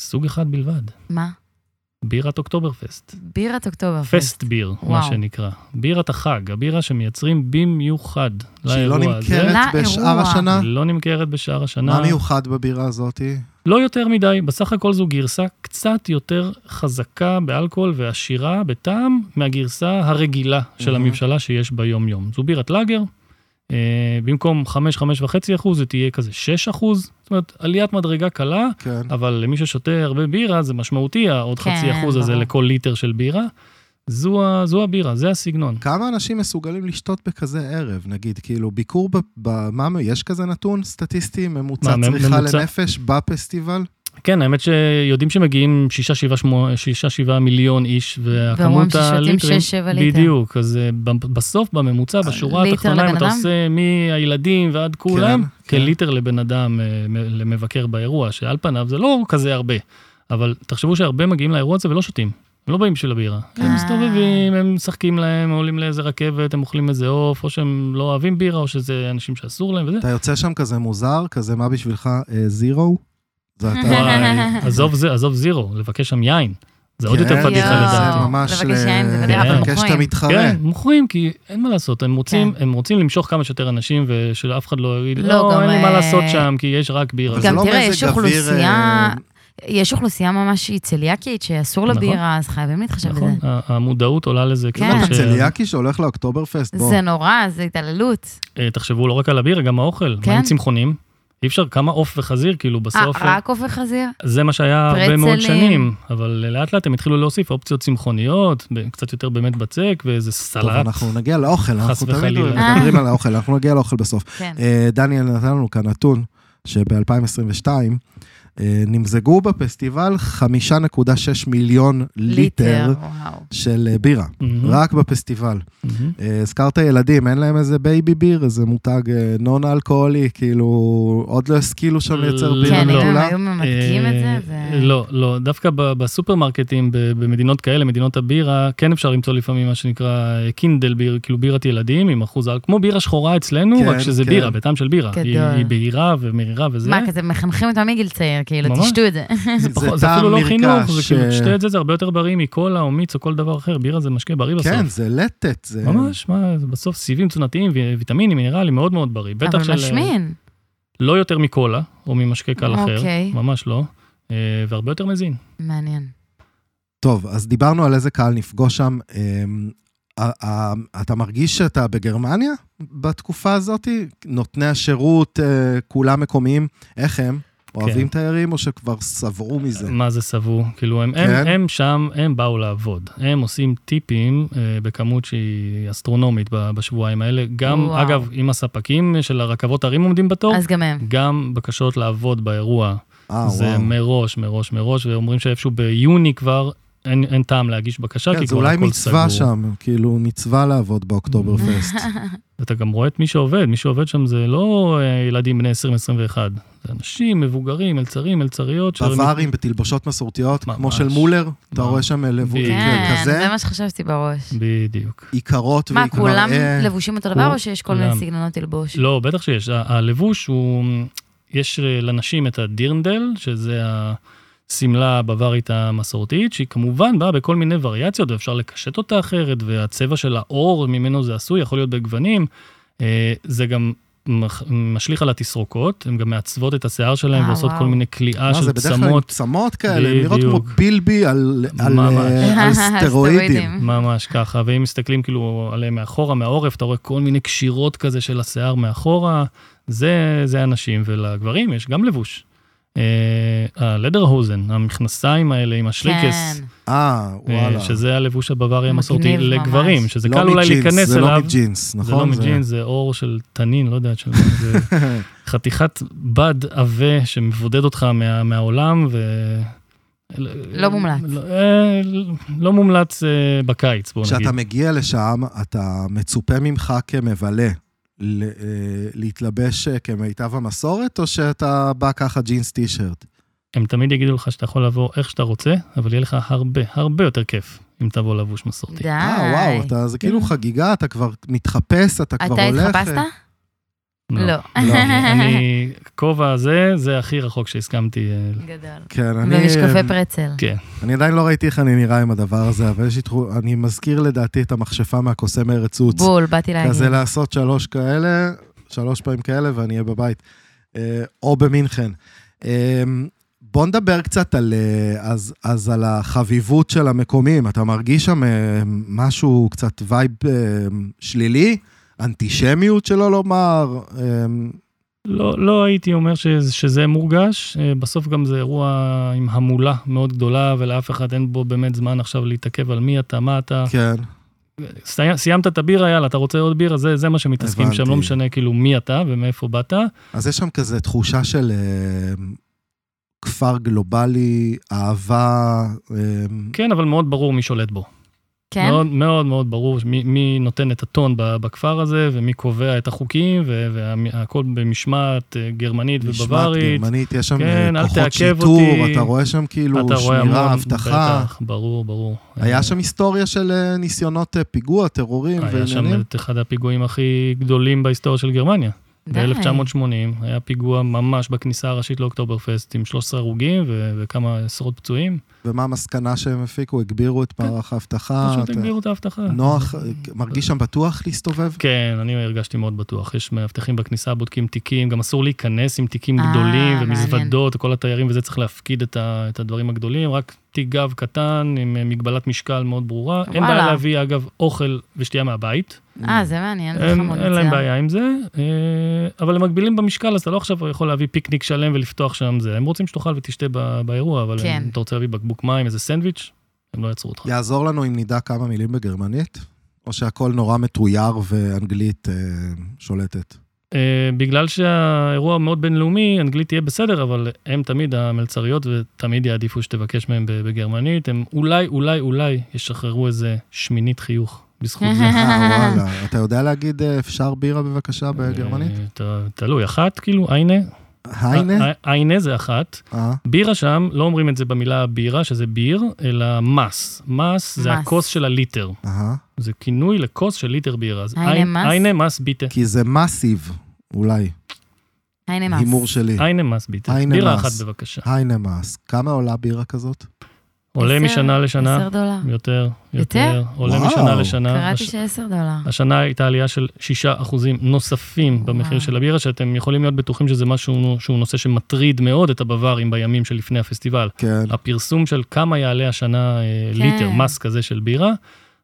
סוג אחד בלבד, מה? בירת אוקטוברפסט. בירת אוקטובר. פסט ביר, מה וואו. שנקרא. בירת החג, הבירה שמייצרים במיוחד שהיא לא לאירוע הזה. נמכרת לאירוע. בשאר השנה? לא נמכרת בשאר השנה. מה מיוחד בבירה הזאתי? לא יותר מדי, בסך הכל זו גרסה קצת יותר חזקה באלכוהול ועשירה בטעם מהגרסה הרגילה של. הממשלה שיש ביום-יום. זו בירת לאגר, במקום 5-5.5 אחוז זה תהיה כזה 6 אחוז, זאת אומרת עליית מדרגה קלה, כן. אבל למי ששותה הרבה בירה זה משמעותי, העוד כן, חצי אחוז הזה. לכל ליטר של בירה. זו, ה- זו הבירה, זה הסגנון. כמה אנשים מסוגלים לשתות בכזה ערב? נגיד, כאילו, ביקור ב... ב- מה, יש כזה נתון סטטיסטי, ממוצע מה, צריכה ממוצע? לנפש בפסטיבל? כן, האמת שיודעים שמגיעים 6-7 מיליון איש, ואומרים והכמות ששותים הליטרים... 6-7 ליטר. בדיוק, אז אה, בסוף, בממוצע, בשורה ליטר התחתונה, אם אתה? עושה מהילדים ועד כולם, כן. כליטר לבן אדם אה, למבקר באירוע, שעל פניו זה לא כזה הרבה, אבל תחשבו שהרבה מגיעים לאירוע הזה ולא שותים. הם לא באים בשביל הבירה. הם אה. מסתובבים, הם משחקים להם, עולים לאיזה רכבת, הם אוכלים איזה עוף, או שהם לא אוהבים בירה, או שזה אנשים שאסור להם וזה. אתה יוצא שם כזה מוזר, כזה מה בשבילך, אה, זירו? זה אתה... וואי, עזוב זה, עזוב זירו, לבקש שם יין. זה עוד יותר כן, פדיחה יואו. לדעתי. זה ממש... לבקש יין זה בדרך כלל לבקש את מוכרים. המתחרה. כן, מוכרים, כי אין מה לעשות, הם רוצים, כן. הם רוצים למשוך כמה שיותר אנשים, ושלאף אחד לא יגיד, לא, לא, אין לי מה אה, לעשות שם, כי יש רק בירה. גם לא תראה, יש אוכלוסייה- אה, יש אוכלוסייה ממש שהיא צליאקית, שאסור נכון. בירה, אז חייבים להתחשב בזה. נכון, המודעות עולה לזה. כן. ש- צליאקי שהולך לאוקטובר פסט, בוא. זה נורא, זה התעללות. אה, תחשבו לא רק על הבירה, גם האוכל. כן. מה עם צמחונים? אי אפשר, כמה עוף וחזיר, כאילו אה, בסוף... רק עוף וחזיר? זה מה שהיה הרבה מאוד פרצלים. שנים, אבל לאט לאט הם התחילו להוסיף אופציות צמחוניות, קצת יותר באמת בצק, ואיזה טוב, סלט. אנחנו נגיע לאוכל, אנחנו תמיד. מדברים על האוכל, אנחנו נגיע לאוכל בסוף. כן. אה, דניאל נתן לנו כאן נתון, שב-2022 נמזג בפסטיבל 5.6 מיליון ליטר וואו. של אה, בירה, מהמם, רק בפסטיבל. אה, הזכרת ילדים, אין להם איזה baby beer, איזה מותג אה, נון אלכוהולי, כאילו, עוד לא השכילו שם לייצר לא. בירה כן, נטולה? היו ממתגים את זה, אה. לא, לא, דווקא ב- בסופרמרקטים, ב- במדינות כאלה, מדינות הבירה, כן אפשר למצוא לפעמים מה שנקרא אה, קינדל ביר, כאילו בירת ילדים עם אחוז כמו בירה שחורה אצלנו, כן, רק שזה כן. בירה, בטעם של בירה. היא בהירה ומרירה וזה. מה, כזה מחנכים אותם מגיל צעיר, כאילו. תשתו את זה. זה, אפילו לא חינוך, זה כאילו, תשתה את זה, זה הרבה יותר בריא מקולה או מיץ או כל דבר אחר, בירה זה משקה בריא בסוף. כן, זה לטט, זה... ממש, מה, זה בסוף סיבים תזונתיים, ו- ויטמינים, מינרלים, מאוד מאוד בריא. אבל. משמין. לא יותר מקולה, או ממשקה קל אחר, אוקיי. ממש לא, אה, והרבה יותר מזין. מעניין. טוב, אז דיברנו על איזה קהל נפגוש שם. אמ, אתה מרגיש שאתה בגרמניה בתקופה הזאת? נותני השירות, אה, כולם מקומיים, איך הם? אוהבים תיירים או שכבר סברו מזה? מה זה סבו? כאילו, הם, כן. הם, הם שם, הם באו לעבוד. הם עושים טיפים אה, בכמות שהיא אסטרונומית ב- בשבועיים האלה. גם, וואו. אגב, אם הספקים של הרכבות הרים עומדים בתור, אז גם הם. גם בקשות לעבוד באירוע. אה, זה וואו. מראש, מראש, מראש, ואומרים שאיפשהו ביוני כבר אין, אין טעם להגיש בקשה, כן, כי זה כבר אולי הכל מצווה סגור. שם, כאילו מצווה לעבוד באוקטובר פסט. אתה גם רואה את מי שעובד, מי שעובד שם זה לא אה, ילדים בני 20-21, זה אנשים מבוגרים, מלצרים, מלצריות. בווארים בתלבושות מסורתיות, כמו ממש. של מולר, אתה ממש. רואה שם לבוש. כן, כזה, זה מה שחשבתי בראש. בדיוק. עיקרות מה, כולם. לבושים אותו דבר, או שיש כל מיני. סגנונות תלבוש? לא, בטח שיש. ה- הלבוש הוא, יש לנשים את הדירנדל, שזה השמלה הבווארית המסורתית, שהיא כמובן באה בכל מיני וריאציות, ואפשר לקשט אותה אחרת, והצבע של האור ממנו זה עשוי, יכול להיות בגוונים. אה, זה גם משליך על התסרוקות, הן גם מעצבות את השיער שלהן אה, ועושות. כל מיני קליעה מה, של זה בדרך כלל צמות. צמות כאלה, הן נראות כמו. בילבי על. אה, על סטרואידים. ממש ככה, ואם מסתכלים כאילו עליהם מאחורה, מהעורף, אתה רואה כל מיני קשירות כזה של השיער מאחורה, זה, זה הנשים, ולגברים יש גם לבוש. הלדרהוזן, המכנסיים האלה עם השריקס, כן. אה, אה, וואלה. שזה הלבוש הבווארי המסורתי לגברים. שזה לא קל אולי להיכנס זה לא אליו. מג'ינס, זה נכון? לא מג'ינס, זה אור של תנין, לא יודעת, של זה חתיכת בד עבה שמבודד אותך מה, מהעולם, ו... לא מומלץ. לא, אה, לא מומלץ אה, בקיץ, בוא נגיד. כשאתה מגיע לשם, אתה מצופה ממך כמבלה אה, להתלבש אה, כמיטב המסורת, או שאתה בא ככה ג'ינס טישרט? הם תמיד יגידו לך שאתה יכול לבוא איך שאתה רוצה, אבל יהיה לך הרבה, הרבה יותר כיף אם תבוא לבוש מסורתי. די. אה, וואו, אתה, זה כאילו כן. חגיגה, אתה כבר מתחפש, אתה כבר אתה הולך. התחפשת? לא. אני, כובע הזה, זה הכי רחוק שהסכמתי. אה, גדול. כן, אני... ומשקפי פרצל. כן. אני עדיין לא ראיתי איך אני נראה עם הדבר הזה, אבל יש לי תחום, אני מזכיר לדעתי את המכשפה מהקוסם ארץ עוץ. בול, באתי להגיד. כזה לעשות שלוש כאלה, שלוש פעמים כאלה, ואני אהיה בבית. אה, או במינכן. אה, בוא נדבר קצת על, אה, אז, אז על החביבות של המקומיים. אתה מרגיש שם אה, משהו, קצת וייב אה, שלילי? אנטישמיות שלא לומר? אה, לא, לא הייתי אומר שזה, שזה מורגש, אה, בסוף גם זה אירוע עם המולה מאוד גדולה, ולאף אחד אין בו באמת זמן עכשיו להתעכב על מי אתה, מה אתה. כן, סי, סיימת את הבירה, יאללה, אתה רוצה עוד בירה? זה, זה מה שמתעסקים שם, לא הבנתי. משנה כאילו מי אתה ומאיפה באת. אז יש שם כזה תחושה של אה, כפר גלובלי, אהבה. אה, כן, אבל מאוד ברור מי שולט בו. כן? מאוד מאוד מאוד ברור מי, מי נותן את הטון בכפר הזה, ומי קובע את החוקים, והכל במשמעת אה, גרמנית משמעת ובווארית. גרמנית, יש שם כן, אה, כוחות שיטור, אותי. אתה רואה שם כאילו שמירה, המון, אבטחה. בטח, ברור, ברור. היה אה, שם היסטוריה של ניסיונות פיגוע, טרורים היה שם ועניינים? את אחד הפיגועים הכי גדולים בהיסטוריה של גרמניה. די. ב-1980 היה פיגוע ממש בכניסה הראשית לאוקטוברפסט עם 13 הרוגים ו- וכמה עשרות פצועים. ומה המסקנה שהם הפיקו? הגבירו את מערך האבטחה? פשוט הגבירו את האבטחה. נוח, אה, מרגיש שם בטוח להסתובב? כן, אני הרגשתי מאוד בטוח. יש מאבטחים בכניסה, בודקים תיקים, גם אסור להיכנס עם תיקים אה, גדולים מעניין. ומזוודות, וכל התיירים וזה צריך להפקיד את, הדברים הגדולים, רק תיק גב קטן עם אה, מגבלת משקל מאוד ברורה. אין. בעיה להביא, אגב, אוכל ושתייה מהבית. אה, זה מעניין, זה אין, חמוד אין להם. בעיה עם זה, אה, אבל הם מגבילים במשקל, אז אתה לא עכשיו יכול להביא פיקניק שלם ולפתוח שם זה. הם רוצים שתאכל ותשתה ב- באירוע, אבל כן. אם אתה רוצה להביא בקבוק מים, איזה סנדוויץ', הם לא יעצרו אותך. יעזור לנו אם נדע כמה מילים בגרמנית? או שהכל נורא מתויר ואנגלית אה, שולטת? Uh, בגלל שהאירוע מאוד בינלאומי, אנגלית תהיה בסדר, אבל הם תמיד המלצריות ותמיד יעדיפו שתבקש מהם בגרמנית. הם אולי, אולי, אולי ישחררו איזה שמינית חיוך בזכות זה. אה, וואלה. אתה יודע להגיד אה, אפשר בירה בבקשה בגרמנית? אה, תלוי, אחת כאילו, היינה. היינה? היינה זה אחת. אה, בירה שם, לא אומרים את זה במילה בירה, שזה ביר, אלא מס. מס זה. הכוס של הליטר. זה כינוי לכוס של ליטר בירה. היינה מס? היינה מס ביטה. כי זה מסיב, אולי. הנה מס. הימור שלי. היינה מס ביטה. היינה בירה מס. אחת בבקשה. היינה מס. כמה עולה בירה כזאת? עולה עשר- משנה לשנה. עשר דולר. יותר, יותר? יותר, עולה וואו. משנה לשנה. קראתי הש- שעשר דולר. השנה הייתה עלייה של 6 אחוזים נוספים במחיר וואו. של הבירה, שאתם יכולים להיות בטוחים שזה משהו שהוא נושא שמטריד מאוד את הבווארים בימים שלפני הפסטיבל. כן. הפרסום של כמה יעלה השנה אה, כן. ליטר, מס כזה של בירה.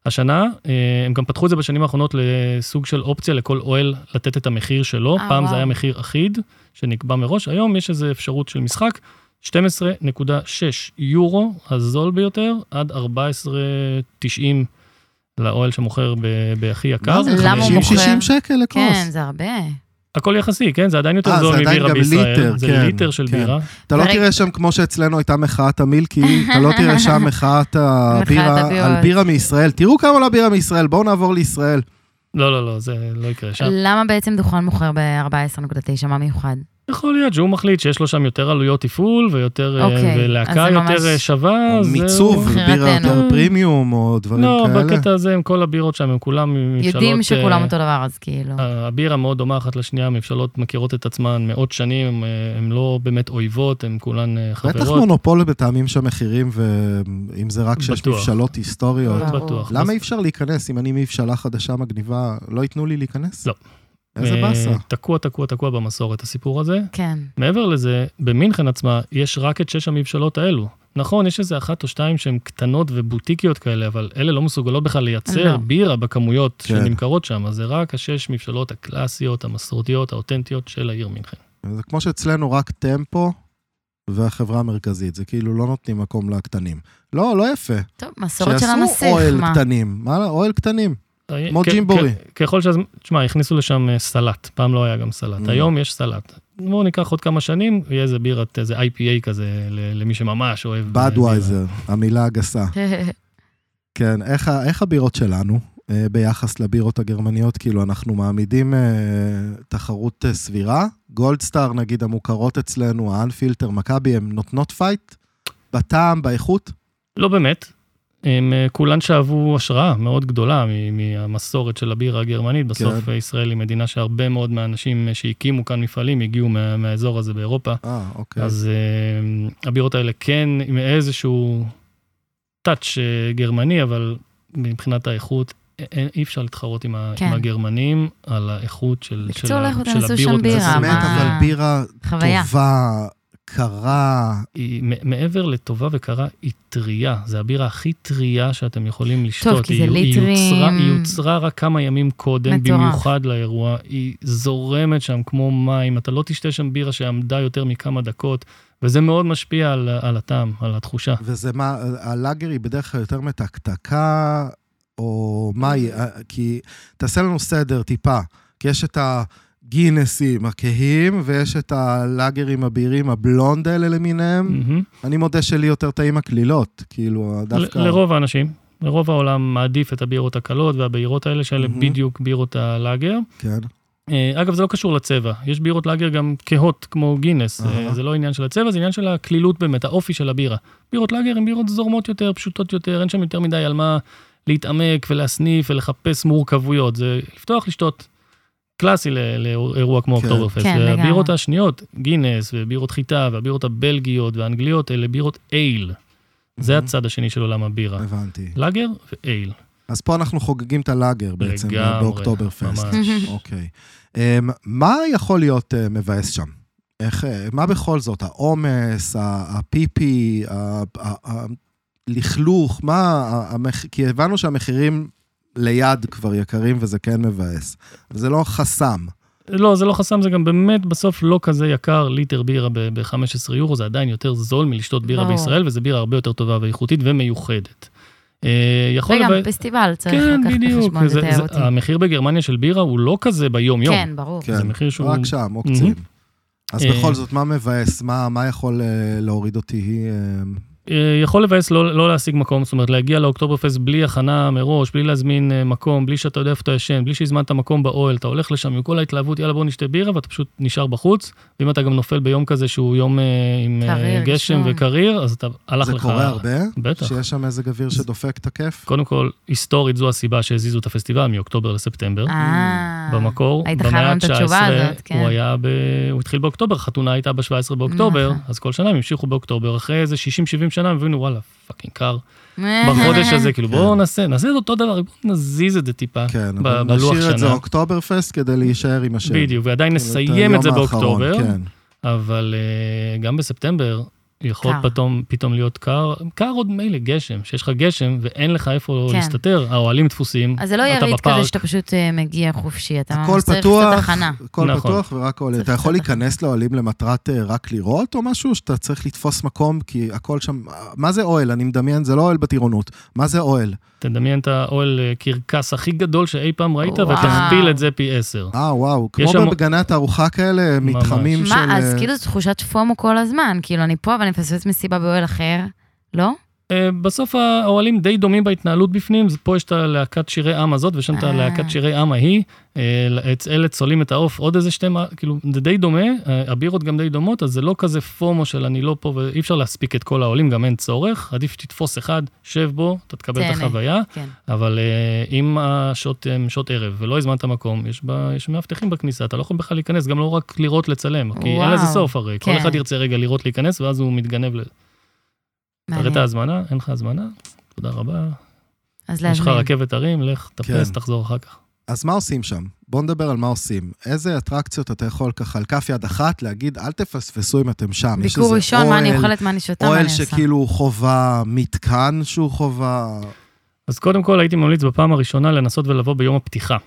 השנה, אה, הם גם פתחו את זה בשנים האחרונות לסוג של אופציה לכל אוהל לתת את המחיר שלו. אה, פעם זה וואו. היה מחיר אחיד, שנקבע מראש, היום יש איזו אפשרות של משחק. 12.6 יורו, הזול ביותר, עד 14.90 לאוהל שמוכר בהכי יקר. מה זה? למה הוא 50-60 מוכר? שקל לכוס. כן, זה הרבה. הכל יחסי, כן? זה עדיין יותר אה, זול מבירה בישראל. ליטר, זה כן, ליטר של כן. בירה. אתה לא תראה שם, כמו שאצלנו הייתה מחאת המילקי, אתה לא תראה שם מחאת הבירה. על בירה מישראל. תראו כמה עולה בירה מישראל, בואו נעבור לישראל. לא, לא, לא, זה לא יקרה שם. למה בעצם דוכן מוכר ב-14.9? מה מיוחד? יכול להיות שהוא מחליט שיש לו שם יותר עלויות תפעול ויותר, אה, אוקיי, ולהקה זה ממש- יותר אה, שווה. או אז מיצוב. בירה יותר. פרימיום, או דברים לא, כאלה. בקטע הזה עם כל הבירות שם, הם כולם מבשלות... יודעים שכולם אה, אותו דבר, אז כאילו. הבירה מאוד דומה אחת לשנייה, מבשלות מכירות את עצמן מאות שנים, הם, אה, הם לא באמת אויבות, הם כולן אה, חברות. בטח מונופול בטעמים של מחירים, ואם זה רק שיש בטוח. מבשלות היסטוריות. בטוח. למה אי אפשר להיכנס? אם אני מבשלה חדשה מגניבה, לא ייתנו לי להיכנס? לא. איזה באסה. תקוע, תקוע, תקוע במסורת, הסיפור הזה. כן. מעבר לזה, במינכן עצמה, יש רק את שש המבשלות האלו. נכון, יש איזה אחת או שתיים שהן קטנות ובוטיקיות כאלה, אבל אלה לא מסוגלות בכלל לייצר לא. בירה בכמויות כן. שנמכרות שם, אז זה רק השש מבשלות הקלאסיות, המסורתיות, האותנטיות של העיר מינכן. זה כמו שאצלנו רק טמפו, והחברה המרכזית, זה כאילו לא נותנים מקום לקטנים. לא, לא יפה. טוב, מסורת של שיעשו הנסיך, אוהל מה? קטנים, מה, אוהל קטנים. כמו כ- ג'ימבורי. ככל שזה, תשמע, הכניסו לשם אה, סלט, פעם לא היה גם סלט, Mm. היום יש סלט. בואו ניקח עוד כמה שנים, יהיה איזה בירת, איזה IPA כזה, ל- למי שממש אוהב. אה. בדווייזר, המילה הגסה. כן, איך, איך הבירות שלנו אה, ביחס לבירות הגרמניות? כאילו, אנחנו מעמידים אה, תחרות אה, סבירה? גולדסטאר, נגיד, המוכרות אצלנו, האנפילטר, מכבי, הן נותנות פייט? בטעם, באיכות? לא באמת. הם אה, כולן שאבו השראה מאוד גדולה מ- מהמסורת של הבירה הגרמנית. בסוף כן. אה, ישראל היא מדינה שהרבה מאוד מהאנשים אה, שהקימו כאן מפעלים הגיעו מה, מהאזור הזה באירופה. אה, אוקיי. אז uh, הבירות האלה כן עם איזשהו טאץ' גרמני, אבל מבחינת האיכות, אי אפשר להתחרות עם, כן. עם הגרמנים על האיכות של, בקיצור, של, ה- לכו של תעשו שם הבירות. בירה, באמת, אבל בירה חוויה. טובה, קרה, היא, מעבר לטובה וקרה, היא טריה. זה הבירה הכי טריה שאתם יכולים לשתות. כי זה היא, היא, ליטרים. יוצרה, היא יוצרה רק כמה ימים קודם, מטורף. במיוחד לאירוע. היא זורמת שם כמו מים. אתה לא תשתה שם בירה שעמדה יותר מכמה דקות, וזה מאוד משפיע על, על הטעם, על התחושה. וזה מה, הלאגר היא בדרך כלל יותר מתקתקה, או מה היא, אה, כי תעשה לנו סדר טיפה, כי יש את הגינסים הכהים, ויש את הלאגרים הבהירים, הבלונד האלה למיניהם. אני מודה שלי יותר טעים הקלילות, כאילו, דווקא... ל- לרוב האנשים, לרוב העולם מעדיף את הבירות הקלות והבהירות האלה, שאלה. בדיוק בירות הלאגר. כן, אה, אגב, זה לא קשור לצבע, יש בירות לאגר גם כהות כמו גינס. אה, זה לא עניין של הצבע, זה עניין של הקלילות באמת, האופי של הבירה. בירות לאגר הן בירות זורמות יותר, פשוטות יותר, אין שם יותר מדי על מה להתעמק ולהסניף ולחפש מורכבויות, זה לפתוח, לשתות. קלאסי ל- לאירוע כמו כן. אוקטוברפסט. כן, לגמרי. והבירות השניות, גינס ובירות חיטה והבירות הבלגיות והאנגליות, אלה בירות אייל. זה מהמם. הצד השני של עולם הבירה. הבנתי. לאגר ואייל. אז פה אנחנו חוגגים את הלאגר בעצם, לגמרי, באוקטוברפסט. ממש. אוקיי. אמ, מה יכול להיות אה, מבאס שם? איך, אה, מה בכל זאת? העומס, הפיפי, הלכלוך, מה, המח- כי הבנו שהמחירים ליד כבר יקרים וזה כן מבאס. זה לא חסם. לא, זה לא חסם, זה גם באמת בסוף לא כזה יקר, ליטר בירה ב-15 יורו, זה עדיין יותר זול מלשתות בירה. בישראל, וזו בירה הרבה יותר טובה ואיכותית ומיוחדת. אה, יכול וגם לבא- פסטיבל צריך כן, לקחת בדיוק, בחשבון, זה זה- זה- תיירותי. המחיר בגרמניה של בירה הוא לא כזה ביום-יום. כן, ברור. כן, זה מחיר שהוא... רק שם, עוקצים. אז אה, בכל זאת, מה מבאס? מה מה יכול אה, להוריד אותי? אה, יכול לבאס לא, לא להשיג מקום, זאת אומרת להגיע לאוקטוברפסט בלי הכנה מראש, בלי להזמין אה, מקום, בלי שאתה יודע איפה אתה ישן, בלי שהזמנת מקום באוהל, אתה הולך לשם עם כל ההתלהבות, יאללה בוא נשתה בירה, ואתה פשוט נשאר בחוץ, ואם אתה גם נופל ביום כזה שהוא יום אה, עם קריר, גשם גשום. וקריר, אז אתה הלך זה לך... קורה הרבה? בטח. שיש שם מזג אוויר שדופק את הכיף? קודם כל, היסטורית זו הסיבה שהזיזו את הפסטיבל מאוקטובר לספטמבר. במקור, במאה חייב לנו את התשובה ה-19, הזאת, כן. הוא היה ב... הוא התחיל באוקטובר, חתונה הייתה ב-17 באוקטובר, נכון. אז כל שנה הם המשיכו באוקטובר, אחרי איזה 60-70 שנה הם הבינו, וואלה, fucking קר. אה. בחודש הזה, כאילו כן. בואו נעשה, נעשה את אותו דבר, בואו נזיז את זה טיפה כן, בלוח נשאיר את זה שנה. אוקטוברפסט כדי להישאר עם השם. בדיוק, ועדיין כאילו, נסיים את זה באוקטובר, כן. אבל אה, גם בספטמבר יכול קר. פתאום, פתאום להיות קר, קר עוד מילא גשם, שיש לך גשם ואין לך איפה כן. להסתתר, האוהלים תפוסים, אז זה לא איזה יריד בפארק. כזה שאתה פשוט אה, מגיע חופשי, אתה ממש צריך פתוח, קצת הכנה. הכל נכון. פתוח ורק אוהלים. צריך אתה יכול להיכנס לאוהלים למטרת אה, רק לראות או משהו, שאתה צריך לתפוס מקום, כי הכל שם... מה זה אוהל? אני מדמיין, זה לא אוהל בטירונות. מה זה אוהל? תדמיין את האוהל אה, קרקס הכי גדול שאי פעם ראית, וואו. ותכפיל את זה פי עשר. אה, וואו, כמו שם- בגני התערוכה כאלה, ממש. מתחמים של... מה, אז כאילו זו תחושת פומו כל הזמן, כאילו אני פה אבל אני מפספס מסיבה באוהל אחר, לא? אה, בסוף האוהלים די דומים בהתנהלות בפנים, פה יש את הלהקת שירי עם הזאת, ושם את אה. הלהקת שירי עם ההיא. אה, אלה צולים את העוף, עוד איזה שתי, כאילו, זה די דומה, הבירות גם די דומות, אז זה לא כזה פומו של אני לא פה, ואי אפשר להספיק את כל העולים, גם אין צורך, עדיף שתתפוס אחד, שב בו, אתה תקבל את. החוויה, כן. אבל אם השעות הן שעות ערב ולא הזמנת מקום, יש, מאבטחים בכניסה, אתה לא יכול בכלל להיכנס, גם לא רק לראות לצלם, כי אין. לזה סוף הרי, כל כן. אחד ירצה רגע לראות להיכנס, ואז הוא מתגנב. תראה את. ההזמנה, אין לך הזמנה, תודה רבה. אז יש לך להזמין. רכבת הרים, לך, תפס, כן. תחזור אחר כך. אז מה עושים שם? בואו נדבר על מה עושים. איזה אטרקציות אתה יכול ככה על כף יד אחת להגיד, אל תפספסו אם אתם שם. ביקור ראשון, מה אני אוהל- אוכלת, מה אני שותה, מה אני אוהל עושה. שכאילו הוא חובה, מתקן שהוא חובה. אז קודם כל הייתי ממליץ בפעם הראשונה לנסות ולבוא ביום הפתיחה.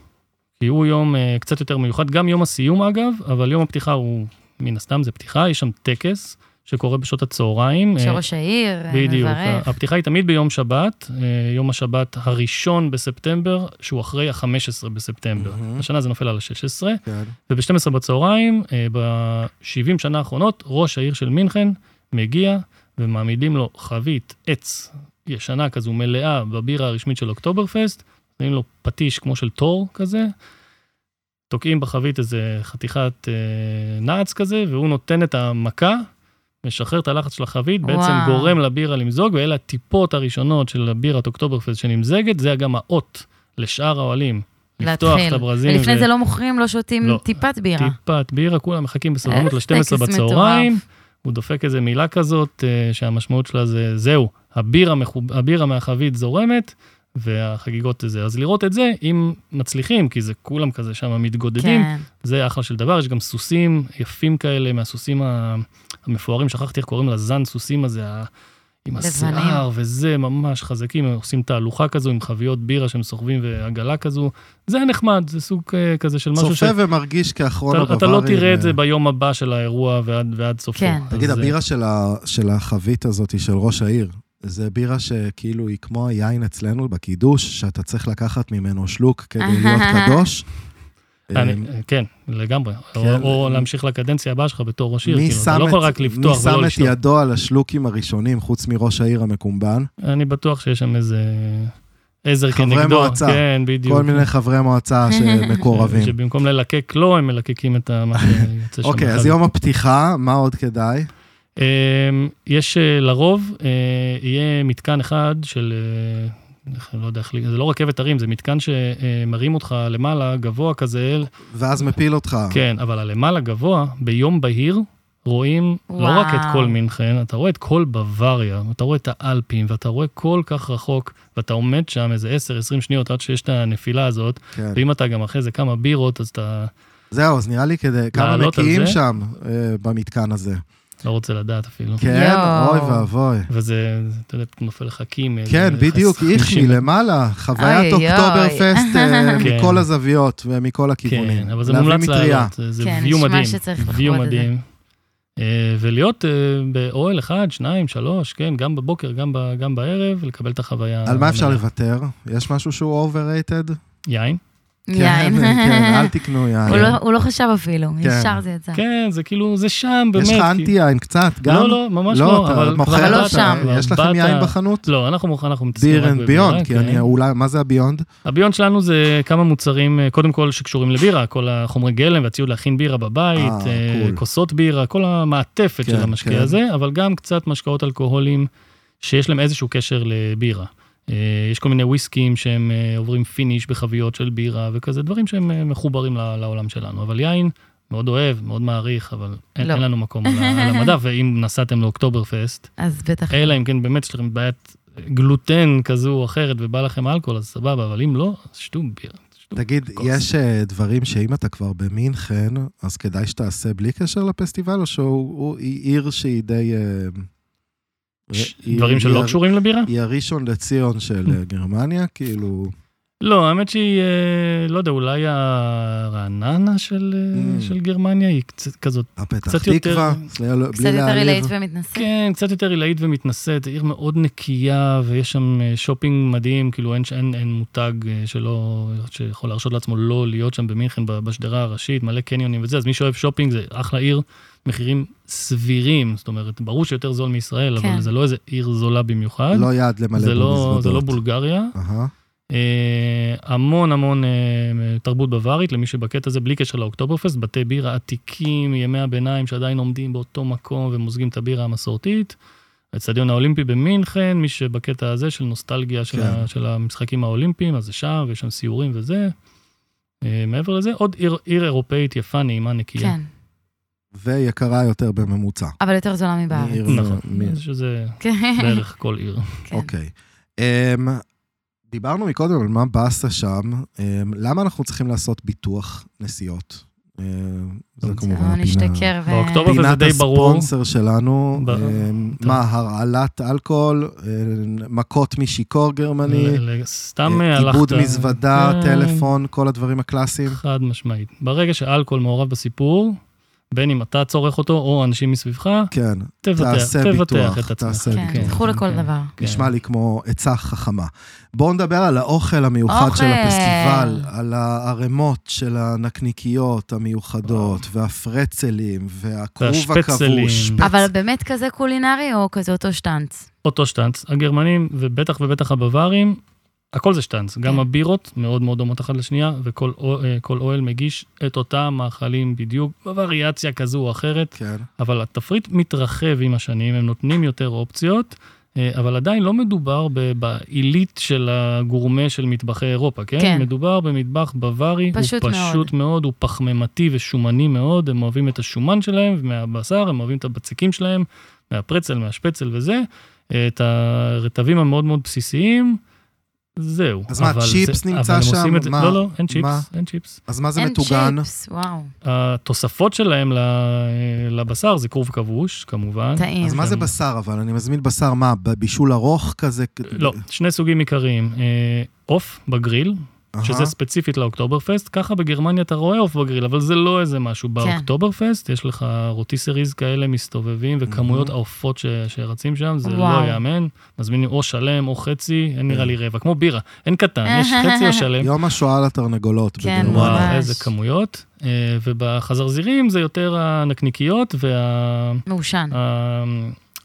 כי הוא יום אה, קצת יותר מיוחד, גם יום הסיום אגב, אבל יום הפתיחה הוא, מן הסתם זה פתיחה, יש שם טקס, שקורה בשעות הצהריים. אה, שראש העיר אה, בדיוק, מברך. הפתיחה היא תמיד ביום שבת, אה, יום השבת הראשון בספטמבר, שהוא אחרי ה-15 בספטמבר. מהמם. השנה זה נופל על ה-16, כן. וב-12 בצהריים, ב-70 שנה האחרונות, ראש העיר של מינכן מגיע ומעמידים לו חבית עץ ישנה כזו מלאה בבירה הרשמית של אוקטוברפסט, נותנים לו פטיש כמו של תור כזה, תוקעים בחבית איזה חתיכת אה, נעץ כזה, והוא נותן את המכה, משחרר את הלחץ של החבית, בעצם וואו. גורם לבירה למזוג, ואלה הטיפות הראשונות של הבירת אוקטוברפסט שנמזגת, זה גם האות לשאר האוהלים. לפתוח את. הברזים. ולפני ו- זה לא מוכרים, לא שותים לא. טיפת בירה. טיפת בירה, כולם מחכים בסבלנות איזה ל-12 טקס בצהריים. הוא דופק איזה מילה כזאת, אה, שהמשמעות שלה זה, זהו, הבירה, מחוב... הבירה מהחבית זורמת, והחגיגות זה. אז לראות את זה, אם מצליחים, כי זה כולם כזה שם מתגודדים, כן. זה אחלה של דבר. יש גם סוסים יפים כאלה, מהסוסים ה- המפוארים, שכחתי איך קוראים לזן סוסים הזה, עם. השיער וזה, ממש חזקים, הם עושים תהלוכה כזו עם חביות בירה שהם סוחבים ועגלה כזו. זה נחמד, זה סוג אה, כזה של משהו צופה ומרגיש כאחרון אתה, הבווארים. אתה לא תראה את אה, זה ביום הבא של האירוע ועד, ועד סופו. כן. תגיד, הבירה של ה- של החבית הזאת, של ראש העיר, זה בירה שכאילו היא כמו היין אצלנו בקידוש, שאתה צריך לקחת ממנו שלוק כדי להיות קדוש. אני, אה, כן, לגמרי. כן. או, או להמשיך לקדנציה הבאה שלך בתור ראש עיר. מי כאילו, שם אתה לא יכול את- רק מי לפתוח שם ולא את לשתות. ידו על השלוקים הראשונים, חוץ מראש העיר המקומבן? אני בטוח שיש שם איזה עזר חברי כנגדו. מועצה. כן, בדיוק. כל מיני חברי מועצה שמקורבים. שבמקום ללקק לו, הם מלקקים את מה שיוצא שם. אוקיי, אז. יום הפתיחה, מה עוד כדאי? אמ, יש אה, לרוב, אה, יהיה מתקן אחד של, אה, לא יודע איך, זה לא רכבת הרים, זה מתקן שמרים אותך למעלה, גבוה כזה, ואז מפיל אותך. כן, אבל הלמעלה גבוה, ביום בהיר, רואים לא וואו. רק את כל מינכן, אתה רואה את כל בוואריה, אתה רואה את האלפים, ואתה רואה כל כך רחוק, ואתה עומד שם איזה 10-20 שניות עד שיש את הנפילה הזאת, כן. ואם אתה גם אחרי זה כמה בירות, אז אתה זהו, אז נראה לי כדי, כמה זה? שם אה, במתקן הזה. לא רוצה לדעת אפילו. כן. אוי ואבוי. וזה, אתה יודע, נופל לך קים. איזה כן, בדיוק, 50 מלמעלה, חוויית אוקטובר. פסט אה, כן. מכל הזוויות ומכל הכיוונים. כן, אבל זה מומלץ. לעלות, זה- כן, ויו נשמע מדהים. ויו את זה. מדהים. אה, ולהיות אה, באוהל אחד, שניים, שלוש, כן, גם בבוקר, גם ב- גם בערב, לקבל את החוויה. על מה אפשר. לוותר? יש משהו שהוא overrated? יין. יין. כן, אל תקנו יין. הוא לא- הוא לא חשב אפילו, כן. ישר זה יצא. כן, זה כאילו, זה שם, באמת. יש לך אנטי יין קצת, גם? לא, לא, ממש לא, אתה אבל... לא שם. כבר יש לכם יין בחנות? לא, אנחנו אנחנו מתעסקים רק בבירה, beer and beyond, כי כן. אני אולי, מה זה ה beyond? ה beyond שלנו זה כמה מוצרים, אה, קודם כל שקשורים לבירה, כל החומרי גלם והציוד להכין בירה בבית, אה, אה. כוסות בירה, כל המעטפת כן, של המשקה כן. הזה, אבל גם קצת משקאות אלכוהוליים שיש להם איזשהו קשר לבירה. אה, יש כל מיני וויסקים שהם אה, עוברים finish בחביות של בירה וכזה, דברים שהם אה, מחוברים לעולם שלנו. אבל יין, מאוד אוהב, מאוד מעריך, אבל אין, לא. אין לנו מקום על על המדף, ואם נסעתם לאוקטובר פסט, אז בטח. אלא אם כן באמת יש לכם בעיית גלוטן כזו או אחרת ובא לכם אלכוהול, אז סבבה, אבל אם לא, אז שתו בירה. תגיד. יש דברים שאם אתה כבר במינכן, אז כדאי שתעשה בלי קשר לפסטיבל, או שהוא עיר שהיא די... דברים שלא קשורים לבירה? היא הראשון לציון של אה, גרמניה, כאילו... לא, האמת שהיא, אה, לא יודע, אולי הרעננה של אה, Mm. של גרמניה, היא קצת כזאת, הפתח קצת יותר- תקווה, בלי- בלי קצת יותר. עילאית ומתנשאת. כן, קצת יותר עילאית ומתנשאת, עיר מאוד נקייה, ויש שם אה, שופינג מדהים, כאילו אין, אין, אין מותג שלא, שיכול להרשות לעצמו לא להיות שם במינכן בשדרה הראשית, מלא קניונים וזה, אז מי שאוהב שופינג זה אחלה עיר, מחירים סבירים, זאת אומרת, ברור שיותר זול מישראל, כן. אבל זה לא איזה עיר זולה במיוחד. לא יד למלא זה בו לא, מזוודות. זה לא בולגריה. אהה. אה, המון המון אה, תרבות בווארית, למי שבקטע הזה, בלי קשר לאוקטוברפסט, בתי בירה עתיקים מימי הביניים שעדיין עומדים באותו מקום ומוזגים את הבירה המסורתית. האצטדיון האולימפי במינכן, מי שבקטע הזה של נוסטלגיה של, כן. ה, של המשחקים האולימפיים, אז זה שם, ויש שם סיורים וזה. אה, מעבר לזה, עוד עיר, עיר אירופאית יפה, נעימה, נקייה. כן, ויקרה יותר בממוצע. אבל יותר זולה מבארץ. נכון, מ- שזה כן. בערך כל עיר. כן. אוקיי. אמ, דיברנו מקודם על מה באסה שם. אמ, למה אנחנו צריכים לעשות ביטוח נסיעות? אמ, זה כמובן הפינה-. באוקטובר פינת די ברור. הספונסר שלנו. אמ. מה, הרעלת אלכוהול, אמ, מכות משיכור גרמני, סתם אה, הלכת... עיבוד מזוודה. טלפון, כל הדברים הקלאסיים. חד משמעית. ברגע שאלכוהול מעורב בסיפור, בין אם אתה צורך אותו או אנשים מסביבך, כן, תבטח, תעשה תבטח ביטוח, את עצמך. תעשה כן, ביטוח. תלכו לכל כן. דבר. כן. נשמע לי כמו עצה חכמה. בואו נדבר על האוכל המיוחד של אוכל. הפסטיבל, על הערימות של הנקניקיות המיוחדות, והפרצלים, והכרוב. הכבוש. שפצ- אבל באמת כזה קולינרי או כזה אותו שטנץ? אותו שטנץ. הגרמנים, ובטח ובטח הבווארים, הכל זה שטנץ. גם כן. הבירות מאוד מאוד דומות אחת לשנייה, וכל אה, אוהל מגיש את אותם מאכלים בדיוק, בווריאציה כזו או אחרת, כן, אבל התפריט מתרחב עם השנים, הם נותנים יותר אופציות. אה, אבל עדיין לא מדובר בעילית של הגורמה של מטבחי אירופה, כן? כן. מדובר במטבח בווארי, פשוט הוא מאוד. פשוט מאוד, הוא פחמימתי ושומני מאוד, הם אוהבים את השומן שלהם מהבשר, הם אוהבים את הבצקים שלהם, מה פרצל, מה שפצל וזה, את הרטבים המאוד מאוד בסיסיים, זהו. אז מה, אבל צ'יפס זה- נמצא שם? עושים את זה- מה- לא, לא, אין צ'יפס, מה? אין צ'יפס. אז מה זה אין מטוגן? צ'יפס, וואו. התוספות שלהם לבשר זה כרוב כבוש, כמובן. טעים. אז מה זה. בשר אבל? אני מזמין בשר, מה, בבישול ארוך כזה? לא, שני סוגים עיקריים. אה, עוף בגריל, אהה. שזה ספציפית לאוקטובר פסט, ככה בגרמניה אתה רואה עוף בגריל, אבל זה לא איזה משהו. כן. באוקטובר פסט יש לך rotisseries כאלה מסתובבים, וכמויות העופות ש- שרצים שם, זה וואו. לא ייאמן. מזמינים או שלם או חצי, אין נראה לי רבע, כמו בירה, אין קטן, יש חצי או שלם. יום השואה לתרנגולות. כן, בגרמניה. וואו, ממש. איזה כמויות. אה, ובחזרזירים זה יותר הנקניקיות וה... מעושן. ה-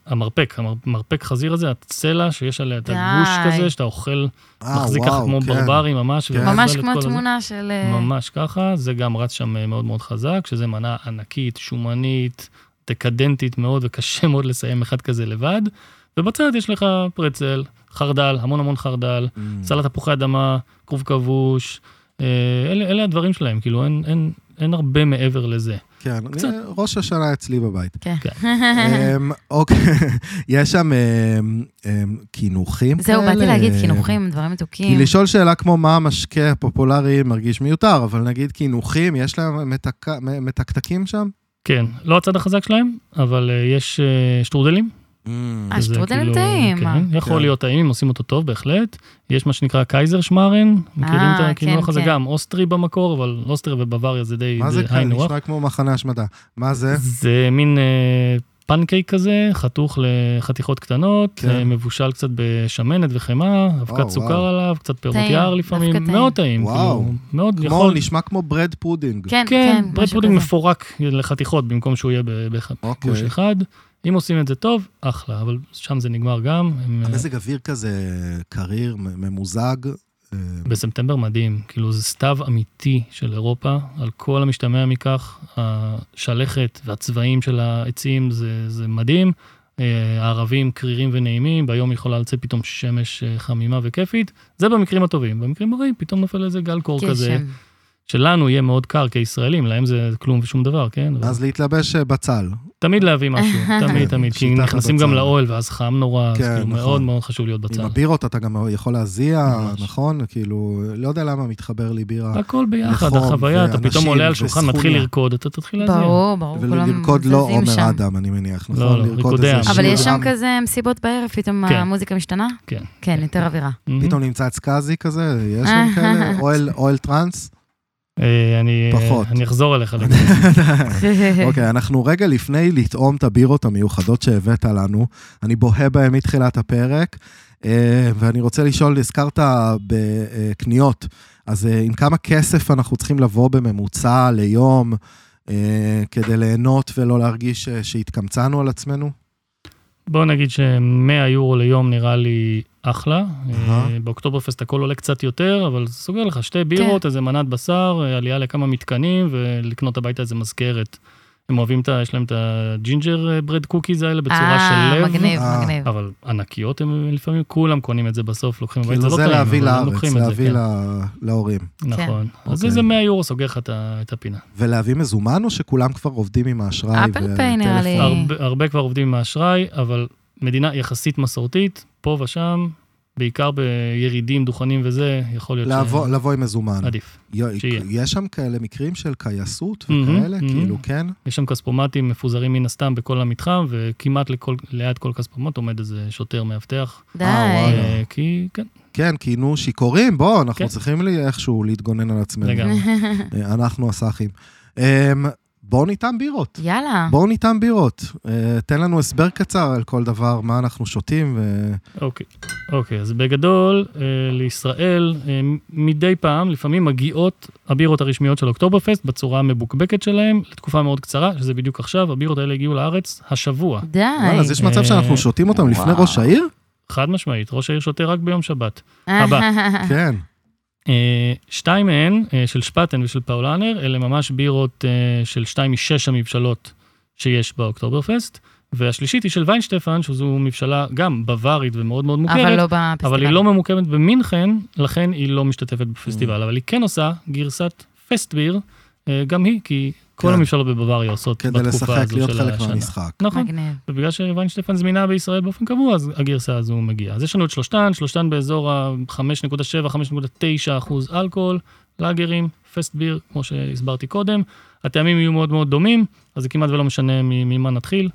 המרפק, המרפק חזיר הזה, הצלע שיש עליה את. הגוש כזה, שאתה אוכל, מחזיק ככה כמו כן. ברברי ממש. כן. ממש כמו. תמונה של... אה, ממש ככה, זה גם רץ שם אה, מאוד מאוד חזק, שזה מנה ענקית, שומנית, דקדנטית מאוד, וקשה מאוד לסיים אחד כזה לבד. ובצד יש לך פרצל, חרדל, המון המון חרדל, Mm. סלט תפוחי אדמה, כרוב כבוש, אה, אלה, אלה הדברים שלהם, כאילו אין, אין, אין הרבה מעבר לזה. כן, קצת. אני- ראש השנה אצלי בבית. כן. אמ, אוקיי, יש שם אמ, אמ, קינוחים כאלה? זהו, באתי להגיד קינוחים, דברים מתוקים. כי לשאול שאלה כמו מה המשקה הפופולרי מרגיש מיותר, אבל נגיד קינוחים, יש להם מתק- מתקתקים שם? כן, לא הצד החזק שלהם, אבל אה, יש אה, שטרודלים. אה, שזה שטרודלים כאילו- טעים? כן, יכול כן. להיות טעים, עושים אותו טוב בהחלט. יש מה שנקרא Kaiserschmarrn, מכירים את אה, הקינוח כן, הזה? כן. גם אוסטרי במקור, אבל אוסטרי ובוואריה זה די מה זה הך. נשמע כמו מחנה השמדה. מה זה? זה מין אה, פנקייק כזה, חתוך לחתיכות קטנות, כן. אה, מבושל קצת בשמנת וחמאה, אבקת סוכר וואו. עליו, קצת פירות טעים, יער לפעמים, טעים. מאוד טעים. וואו. כאילו, מאוד כמו, יכול... נשמע כמו bread pudding. כן, כן, כן, bread pudding כזה. מפורק לחתיכות במקום שהוא יהיה אוקיי. בגוש אחד. אם עושים את זה טוב, אחלה, אבל שם זה נגמר גם. הם, אה, המזג אוויר כזה קריר, ממוזג. אה, בספטמבר מדהים, כאילו זה סתיו אמיתי של אירופה, על כל המשתמע מכך, השלכת והצבעים של העצים זה, זה מדהים, אה, הערבים קרירים ונעימים, ביום יכולה לצאת פתאום שמש חמימה וכיפית, זה במקרים הטובים, במקרים הרעים פתאום נופל איזה גל קור כזה. שלנו יהיה מאוד קר כישראלים, להם זה כלום ושום דבר, כן? אז להתלבש אה, בצל. תמיד להביא משהו, תמיד תמיד, כי נכנסים הבצל. גם לאוהל ואז חם נורא, אז כן, כאילו נכון. מאוד מאוד חשוב להיות בצל. עם הבירות אתה גם יכול להזיע, ממש. נכון? כאילו, לא יודע למה מתחבר לי בירה. הכל ביחד, החוויה, אתה פתאום עולה על שולחן, מתחיל. לרקוד, אתה תתחיל להזיע. ברור, ברור, כולם ולרקוד לא עומר שם. אדם, אני מניח, נכון? לא, לרקוד ריקודי איזה עם. שיר אבל יש שם כזה מסיבות בערב, פתאום כן. המוזיקה משתנה? כן. כן, יותר אווירה. פתאום נמצא סקאזי כזה, יש שם כאלה? אוהל- אוהל טראנס? אה, אני פחות. אני אחזור אליך. אוקיי, אנחנו רגע לפני לטעום את הבירות המיוחדות שהבאת לנו. אני בוהה בהן מתחילת הפרק, אה, ואני רוצה לשאול, הזכרת בקניות, אז אה, עם כמה כסף אנחנו צריכים לבוא בממוצע ליום כדי ליהנות ולא להרגיש שהתקמצנו על עצמנו? בוא נגיד ש-100 יורו ליום נראה לי אחלה. אהה. אה, באוקטובר פסט הכל עולה קצת יותר, אבל זה סוגר לך שתי בירות, איזה מנת בשר, אה, עלייה לכמה מתקנים, ולקנות הביתה איזה מזכרת. הם אוהבים את ה... יש להם את ה gingerbread cookies האלה בצורה אה, של לב. מגניב, אה, מגניב. אבל ענקיות הם לפעמים, כולם קונים את זה בסוף, לוקחים הביתה, כאילו זה לא זה להביא לארץ, להביא כן. ל- להורים. נכון. אז אוקיי. איזה 100 יורו סוגר לך את הפינה. ולהביא מזומן או שכולם כבר עובדים עם האשראי? אפל פיי נראה לי. הרבה כבר עובדים עם האשראי, אבל מדינה יחסית מסורתית, פה ושם, בעיקר בירידים, דוכנים וזה, יכול להיות לבוא- לבוא עם מזומן. שעדיף. י- שיהיה. יש שם כאלה מקרים של קייסות וכאלה? מהמם. כאילו, כן? יש שם כספומטים מפוזרים מן הסתם בכל המתחם, וכמעט לכל, ליד כל כספומט עומד איזה שוטר מאבטח. די. אה. אה, כי, כן, כן, כי נו, שיכורים, בוא, אנחנו כן. צריכים לי איכשהו להתגונן על עצמנו. לגמרי. אה, אנחנו הסאחים. בואו ניתן בירות. יאללה. בואו ניתן בירות. אה, תן לנו הסבר קצר על כל דבר, מה אנחנו שותים, ו... אוקיי, אוקיי, אז בגדול, אה, לישראל אה, מדי פעם, לפעמים מגיעות הבירות הרשמיות של אוקטוברפסט בצורה המבוקבקת שלהם, לתקופה מאוד קצרה, שזה בדיוק עכשיו, הבירות האלה הגיעו לארץ השבוע. די. וואלה, אז יש מצב שאנחנו שותים אותם לפני. ראש העיר? חד משמעית, ראש העיר שותה רק ביום שבת. הבא. כן. אה, שתיים מהן, אה, של שפטן ושל פאולנר, אלה ממש בירות אה, של שתיים משש המבשלות שיש באוקטוברפסט, והשלישית היא של ויינשטפן, שזו מבשלה גם בווארית ומאוד מאוד מוכרת, אבל לא בפסטיבל. אבל היא לא ממוקמת במינכן, לכן היא לא משתתפת בפסטיבל, אבל היא כן עושה גרסת פסטביר, גם היא, כי כל כן. המבשלות בבוואריה עושות כדי בתקופה לשחק, הזו להיות של חלק השנה. מהמשחק. נכון, מגניב. ובגלל שוויינשטפן זמינה בישראל באופן קבוע, אז הגרסה הזו מגיעה. אז יש לנו את שלושתן, שלושתן באזור ה-5.7-5.9 אחוז אלכוהול, לאגרים, Festbier, כמו שהסברתי קודם. הטעמים יהיו מאוד מאוד דומים, אז זה כמעט ולא משנה ממה נתחיל.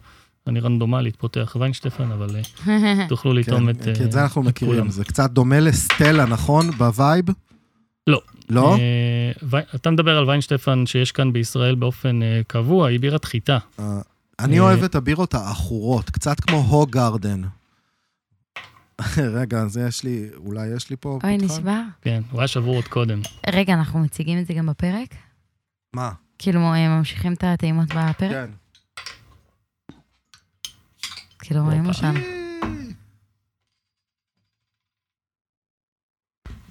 אני רנדומלית פותח ויינשטפן, אבל אה, תוכלו כן, לטעום את כי את זה אה, אנחנו מכירים. כולם. זה קצת דומה לסטלה, נכון? ב vibe? לא. לא? אה, אתה מדבר על ויינשטפן שיש כאן בישראל באופן אה, קבוע, היא בירת חיטה. אה, אני אוהב את הבירות העכורות, קצת כמו הו גרדן. רגע, אז יש לי, אולי יש לי פה... אוי? נשבר. כן, הוא היה שבור עוד קודם. רגע, אנחנו מציגים את זה גם בפרק? מה? כאילו, הם ממשיכים את הטעימות בפרק? כן. כאילו, רואים הופה.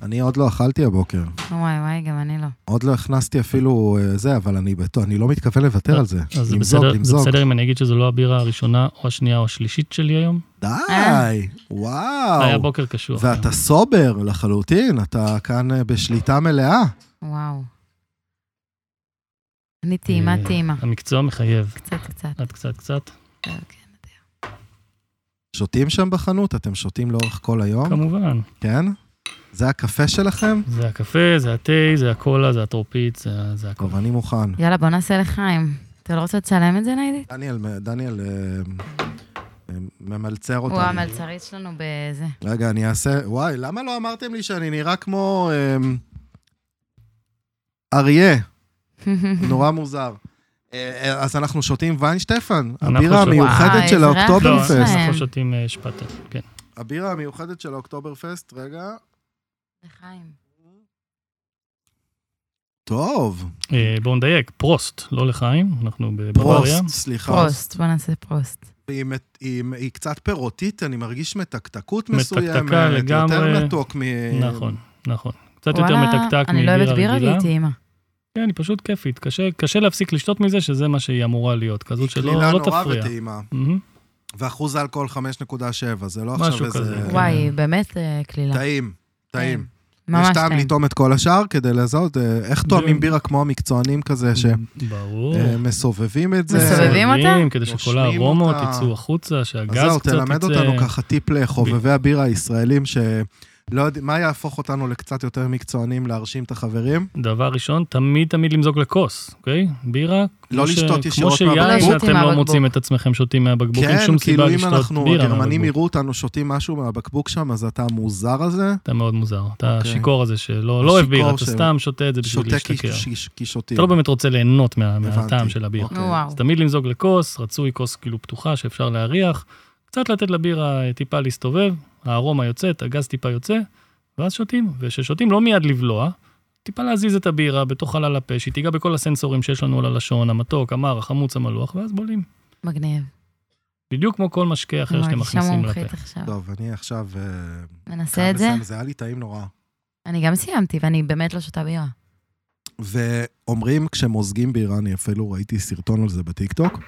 אני עוד לא אכלתי הבוקר. וואי, וואי, גם אני לא. עוד לא הכנסתי אפילו אה, זה, אבל אני בטוח, אני לא מתכוון לוותר על זה. אז זה בסדר, זה. בסדר אם אני אגיד שזו לא הבירה הראשונה או השנייה או השלישית שלי היום? די, אה. וואו. היה בוקר קשוח. ואתה סובר לחלוטין, אתה כאן אה, בשליטה מלאה. וואו. אני טעימה, אה, טעימה. המקצוע מחייב. קצת, קצת. עד קצת קצת. כן. שותים שם בחנות? אתם שותים לאורך כל היום? כמובן. כן? זה הקפה שלכם? זה הקפה, זה התה, זה הקולה, זה הטרופית, זה- זה הכל. טוב, אני מוכן. יאללה, בוא נעשה לחיים. אתה לא רוצה לצלם את זה, ניידית? דניאל, דניאל אה, אה, ממלצר אותנו. הוא המלצרית שלנו בזה. רגע, אני אעשה... וואי, למה לא אמרתם לי שאני נראה כמו אמ, אריה? נורא מוזר. אז אנחנו שותים ויינשטפן, הבירה המיוחדת של איזה ריח לא. אנחנו שותים שפטה, כן. הבירה המיוחדת של האוקטוברפסט, רגע. לחיים. טוב, אה, בואו נדייק, Prost, לא לחיים, אנחנו בבוואריה. Prost, סליחה. פרוסט, בוא נעשה Prost. היא, מת- היא, היא קצת פירותית, אני מרגיש מתקתקות מסוימת. מתקתקה לגמרי. יותר מתוק מ... נכון, נכון. קצת יותר וואלה, מתקתק אני לא אוהבת מבירה בירה רגילה. והיא טעימה. כן, היא פשוט כיפית. קשה- קשה להפסיק לשתות מזה, שזה מה שהיא אמורה להיות. כזאת שלא קלילה לא נורא תפריע. וטעימה. מהמם. ואחוז האלכוהול 5.7, זה לא משהו עכשיו כזה, איזה... כן. וואי, היא באמת אה, קלילה. טעים, טעים. ממש יש טעם טעים. לטעום את כל השאר כדי לזהות אה, איך טועמים בירה כמו המקצוענים כזה. שמסובבים את זה. מסובבים אותה? מסובבים, כדי שכל הארומות. יצאו החוצה, אז שהגז זהו, קצת תלמד יצא. אותנו ככה טיפ לחובבי הבירה הישראלים, שלא יודע, מה יהפוך אותנו לקצת יותר מקצוענים להרשים את החברים? דבר ראשון, תמיד תמיד למזוג לכוס, אוקיי? בירה, כמו לא ש- לשתות ישירות כמו מהבקבוק. שיאללה, שותים שאתם לא. מוצאים את עצמכם שותים מהבקבוק, אין כן, שום כאילו סיבה אם לשתות אנחנו, בירה הגרמנים מהבקבוק. יראו אותנו שותים משהו מהבקבוק שם, אז אתה המוזר הזה, אתה מאוד מוזר. אתה אוקיי. השיכור הזה שלא לא אוהב בירה, אתה סתם שותה את זה בשביל להשתכר. אתה לא באמת רוצה ליהנות. מהטעם של הבירה. אוקיי. אז תמיד למזוג לכוס, רצוי כוס כאילו פתוחה שאפשר להריח, קצת לתת לבירה אה, טיפה להסתובב, הארומה יוצאת, הגז טיפה יוצא, ואז שותים. וכששותים לא מיד לבלוע, טיפה להזיז את הבירה בתוך חלל הפה, שהיא תיגע בכל הסנסורים שיש לנו על הלשון, המתוק, המר, החמוץ, המלוח, ואז בולים. מגניב. בדיוק כמו כל משקה אחר שאתם מכניסים לפה. טוב, אני עכשיו... אה, חייב את זה? לסיים, זה היה לי טעים נורא. אני גם סיימתי, ואני באמת לא שותה בירה. ואומרים כשמוזגים בירה, אני אפילו ראיתי סרטון על זה בטיקטוק,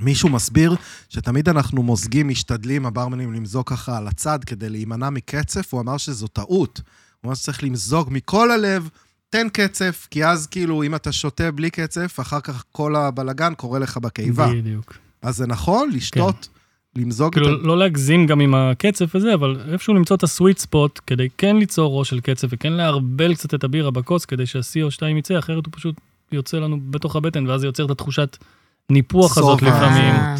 מישהו מסביר שתמיד אנחנו מוזגים, משתדלים, הברמנים למזוג ככה על הצד כדי להימנע מקצף, הוא אמר שזו טעות. הוא אמר שצריך למזוג מכל הלב, תן קצף, כי אז כאילו אם אתה שותה בלי קצף, אחר כך כל הבלגן קורה לך בקיבה. בדיוק. אז זה נכון לשתות, למזוג את כאילו, ה... לא להגזים גם עם הקצף וזה, אבל איפשהו למצוא את הסוויט ספוט, כדי כן ליצור ראש של קצף וכן לערבל קצת את הבירה בכוס, כדי שה-CO2 יצא, אחרת הוא פשוט יוצא לנו בתוך הבטן, ואז זה יוצר את התחושת ניפוח הזאת. לפעמים, אה,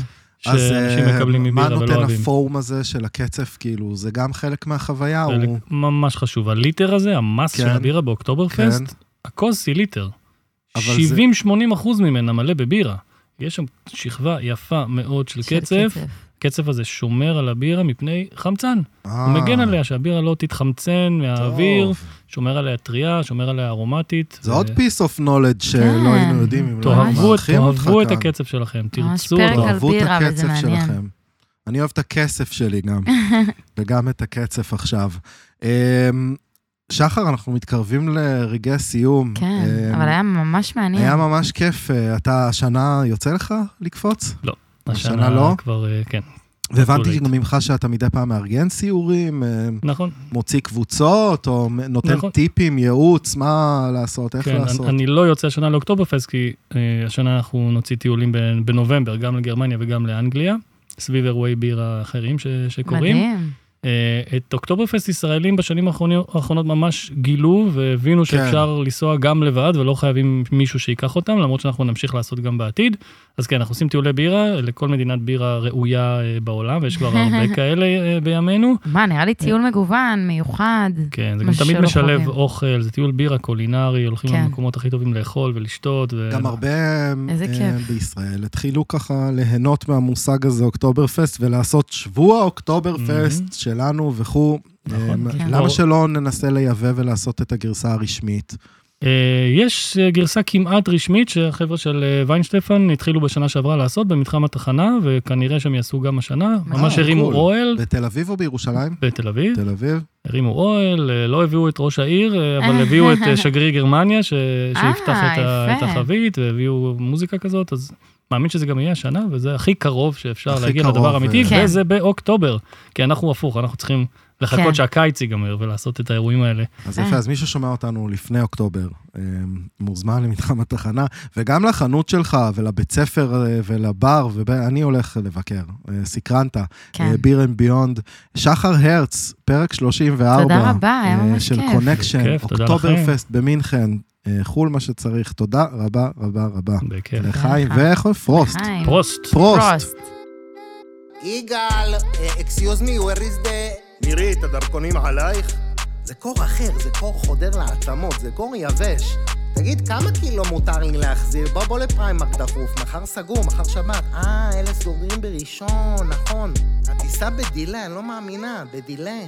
אז שאנשים אה, מקבלים מה מבירה ולא נותן אוהבים. הפורום הזה של הקצף, כאילו, זה גם חלק מהחוויה? חלק הוא... ממש חשוב. הליטר הזה, המס של כן. הבירה באוקטוברפסט, כן. הכוס היא ליטר. אבל זה- 70-80 אחוז ממנה מלא בבירה. יש שם שכבה יפה מאוד של של קצף. הקצף הזה שומר על הבירה מפני חמצן. הוא אה, מגן עליה שהבירה לא תתחמצן מהאוויר. שומר עליה טריה, שומר עליה ארומטית. זה עוד piece of knowledge שלא כן. היינו יודעים אם לא היינו מארחים אותך תאהבו את כאן. הקצב שלכם, תרצו אותו. תאהבו את בירה, וזה הקצף מעניין. שלכם. אני אוהב את הכסף שלי גם, וגם את הקצף עכשיו. אמ, שחר, אנחנו מתקרבים לרגעי סיום. כן, אמ, אבל היה ממש מעניין. היה ממש כיף. אה, אתה השנה יוצא לך לקפוץ? השנה לא? כבר, אה, כן, והבנתי late. גם ממך שאתה מדי פעם מארגן סיורים, אה, נכון. מוציא קבוצות, או נותן נכון. טיפים, ייעוץ, מה לעשות, איך כן, לעשות. אני, אני לא יוצא השנה לאוקטוברפסט, כי אה, השנה אנחנו נוציא טיולים ב- בנובמבר, גם לגרמניה וגם לאנגליה, סביב אירועי בירה אחרים ש, שקורים. מדהים. אה, את אוקטוברפסט ישראלים בשנים האחרונות, האחרונות ממש גילו והבינו כן. שאפשר לנסוע גם לבד ולא חייבים מישהו שייקח אותם, למרות שאנחנו נמשיך לעשות גם בעתיד. אז כן, אנחנו עושים טיולי בירה לכל מדינת בירה ראויה אה, בעולם, ויש כבר הרבה כאלה אה, בימינו. מה, נראה לי טיול מגוון, מיוחד. כן, זה גם תמיד משלב חווים. אוכל, זה טיול בירה קולינרי, הולכים כן. למקומות הכי טובים לאכול ולשתות. ו... גם הרבה. בישראל התחילו ככה ליהנות מהמושג הזה, אוקטובר פסט, ולעשות שבוע אוקטובר פסט שלנו וכו'. נכון, אה, כן. למה שלא ננסה לייבא ולעשות את הגרסה הרשמית? אה, יש אה, גרסה כמעט רשמית שהחבר'ה של ויינשטפן התחילו בשנה שעברה לעשות במתחם התחנה, וכנראה שהם יעשו גם השנה. ממש הרימו. אוהל בתל אביב או בירושלים? בתל אביב, תל אביב. הרימו אוהל, לא הביאו את ראש העיר, אבל הביאו את שגריר גרמניה שיפתח. את החבית, והביאו מוזיקה כזאת, אז מאמין שזה גם יהיה השנה, וזה הכי קרוב שאפשר הכי להגיע קרוב, לדבר אה. כן. וזה באוקטובר. כי אנחנו הפוך, אנחנו צריכים כן. לחכות שהקיץ ייגמר ולעשות את האירועים האלה. אז אה. יפה, אז מי ששומע אותנו לפני אוקטובר, אה, מוזמן למתחם התחנה, וגם לחנות שלך ולבית ספר אה, ולבר, ואני הולך לבקר, אה, סקרנת, כן. Beer and Beyond. שחר הרץ, פרק 34. תודה רבה, היה אה, ממש של כיף. קונקשן, כיף, תודה אוקטובר. פסט במינכן, אה, חו"ל מה שצריך. תודה רבה רבה רבה. בכיף. לחיים. ו Prost. Prost. Prost. Prost. יגאל, excuse me, where is the... מירי, את הדרכונים עלייך? זה קור אחר, זה קור חודר לעצמות, זה קור יבש. תגיד, כמה קילו מותר לי להחזיר? בוא, בוא לפריימק דחוף, מחר סגור, מחר שבת. אה, אלה סגורים בראשון, נכון. הטיסה בדיליי, אני לא מאמינה, בדיליי.